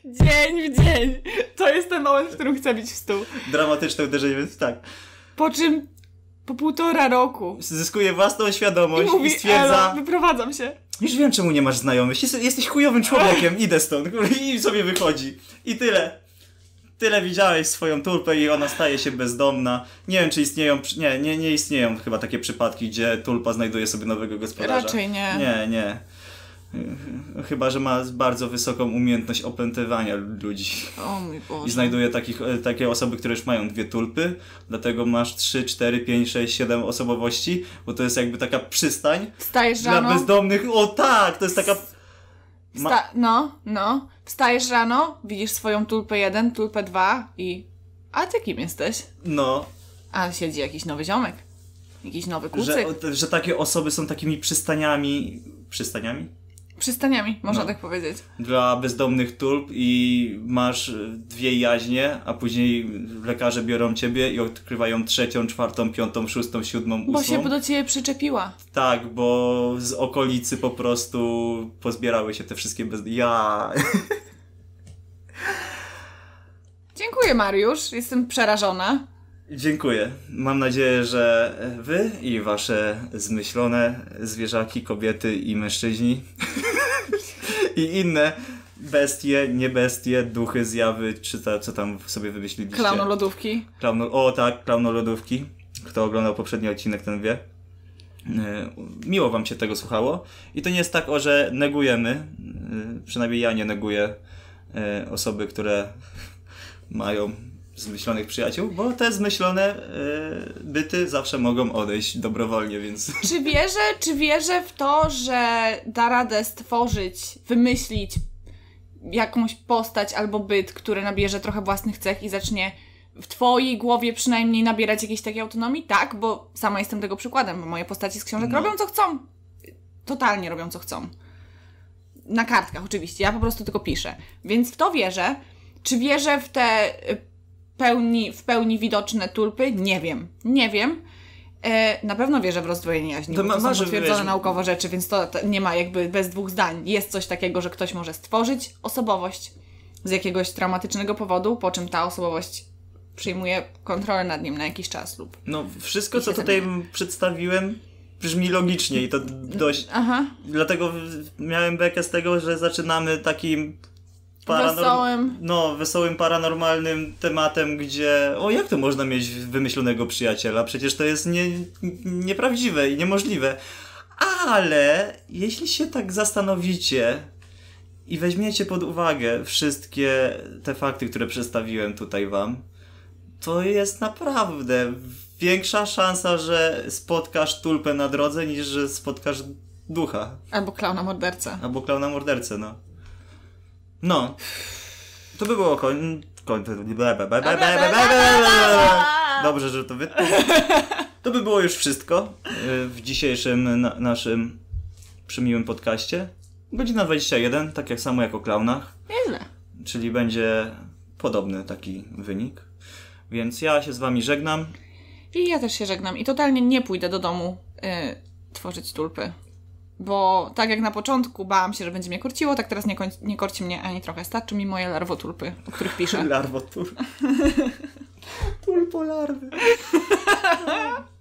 Dzień w dzień. To jest ten moment, w którym chcę bić w stół. Dramatyczne uderzenie, więc tak. Po czym po półtora roku zyskuje własną i świadomość i, mówi, stwierdza, Elo, wyprowadzam się. już wiem czemu nie masz znajomych, Jest- jesteś chujowym człowiekiem, idę stąd i sobie wychodzi. I tyle. Tyle widziałeś swoją tulpę i ona staje się bezdomna. Nie wiem, czy istnieją, nie, nie, nie istnieją chyba takie przypadki, gdzie tulpa znajduje sobie nowego gospodarza. Raczej nie. Nie, nie. Chyba, że ma bardzo wysoką umiejętność opętywania ludzi. O mój Boże. I znajduje takich, e, takie osoby, które już mają dwie tulpy, dlatego masz 3, 4, 5, 6, 7 osobowości, bo to jest jakby taka przystań Wstajesz dla rano. bezdomnych. O tak, to jest taka... Ma- Wsta- no, no. Wstajesz rano, widzisz swoją tulpę 1, tulpę 2 i... A ty kim jesteś? No, A siedzi jakiś nowy ziomek. Jakiś nowy kucyk. że, że takie osoby są takimi przystaniami... Przystaniami? Przystaniami, można No. tak powiedzieć. Dla bezdomnych tulp i masz e, dwie jaźnie, a później lekarze biorą ciebie i odkrywają trzecią, czwartą, piątą, szóstą, siódmą, ósmą. Bo się do ciebie przyczepiła. Tak, bo z okolicy po prostu pozbierały się te wszystkie bez... Ja... <laughs> Dziękuję, Mariusz. Jestem przerażona. Dziękuję. Mam nadzieję, że wy i wasze zmyślone zwierzaki, kobiety i mężczyźni <laughs> i inne bestie, nie bestie, duchy, zjawy, czy ta, co tam sobie wymyśliliście. Klaunolodówki. Klauno, o tak, klaunolodówki. Kto oglądał poprzedni odcinek, ten wie. Yy, Miło wam się tego słuchało. I to nie jest tak, o, że negujemy, yy, przynajmniej ja nie neguję yy, osoby, które <laughs> mają zmyślonych przyjaciół, bo te zmyślone yy, byty zawsze mogą odejść dobrowolnie, więc <laughs> Czy wierzę, czy wierzę w to, że da radę stworzyć, wymyślić jakąś postać albo byt, który nabierze trochę własnych cech i zacznie w twojej głowie przynajmniej nabierać jakiejś takiej autonomii? Tak, bo sama jestem tego przykładem, bo moje postaci z książek No. robią co chcą. Totalnie robią co chcą. Na kartkach oczywiście, ja po prostu tylko piszę. Więc w to wierzę. Czy wierzę w te y, pełni, w pełni widoczne tulpy? Nie wiem. Nie wiem. E, na pewno wierzę w rozdwojenie jaźni, To bo ma- to są masz, potwierdzone wiesz- naukowo rzeczy, więc to, to nie ma jakby bez dwóch zdań. Jest coś takiego, że ktoś może stworzyć osobowość z jakiegoś traumatycznego powodu, po czym ta osobowość przyjmuje kontrolę nad nim na jakiś czas lub... no wszystko, co tutaj zamienia. przedstawiłem brzmi logicznie i to dość Aha, Dlatego miałem bekę z tego, że zaczynamy takim Wesołym. No, wesołym, paranormalnym tematem, gdzie o jak to można mieć wymyślonego przyjaciela? Przecież to jest nie, nieprawdziwe i niemożliwe. Ale jeśli się tak zastanowicie i weźmiecie pod uwagę wszystkie te fakty, które przedstawiłem tutaj wam, to jest naprawdę większa szansa, że spotkasz tulpę na drodze, niż że spotkasz ducha. Albo klauna mordercę. Albo klauna mordercę, no. No. To by było koń... koń... Dobrze, że to wy... To by było już wszystko w dzisiejszym na naszym przymiłym podcaście. Godzina 21, tak jak samo jak o klaunach. Nieźle. Czyli będzie podobny taki wynik. Więc ja się z wami żegnam. I ja też się żegnam. I totalnie nie pójdę do domu y, tworzyć tulpy. Bo tak jak na początku bałam się, że będzie mnie korciło, tak teraz nie, koń- nie korci mnie ani trochę. Starczy mi moje larwotulpy, o których piszę. <laughs> Larwotur. <laughs> Tulpo larwy. <laughs>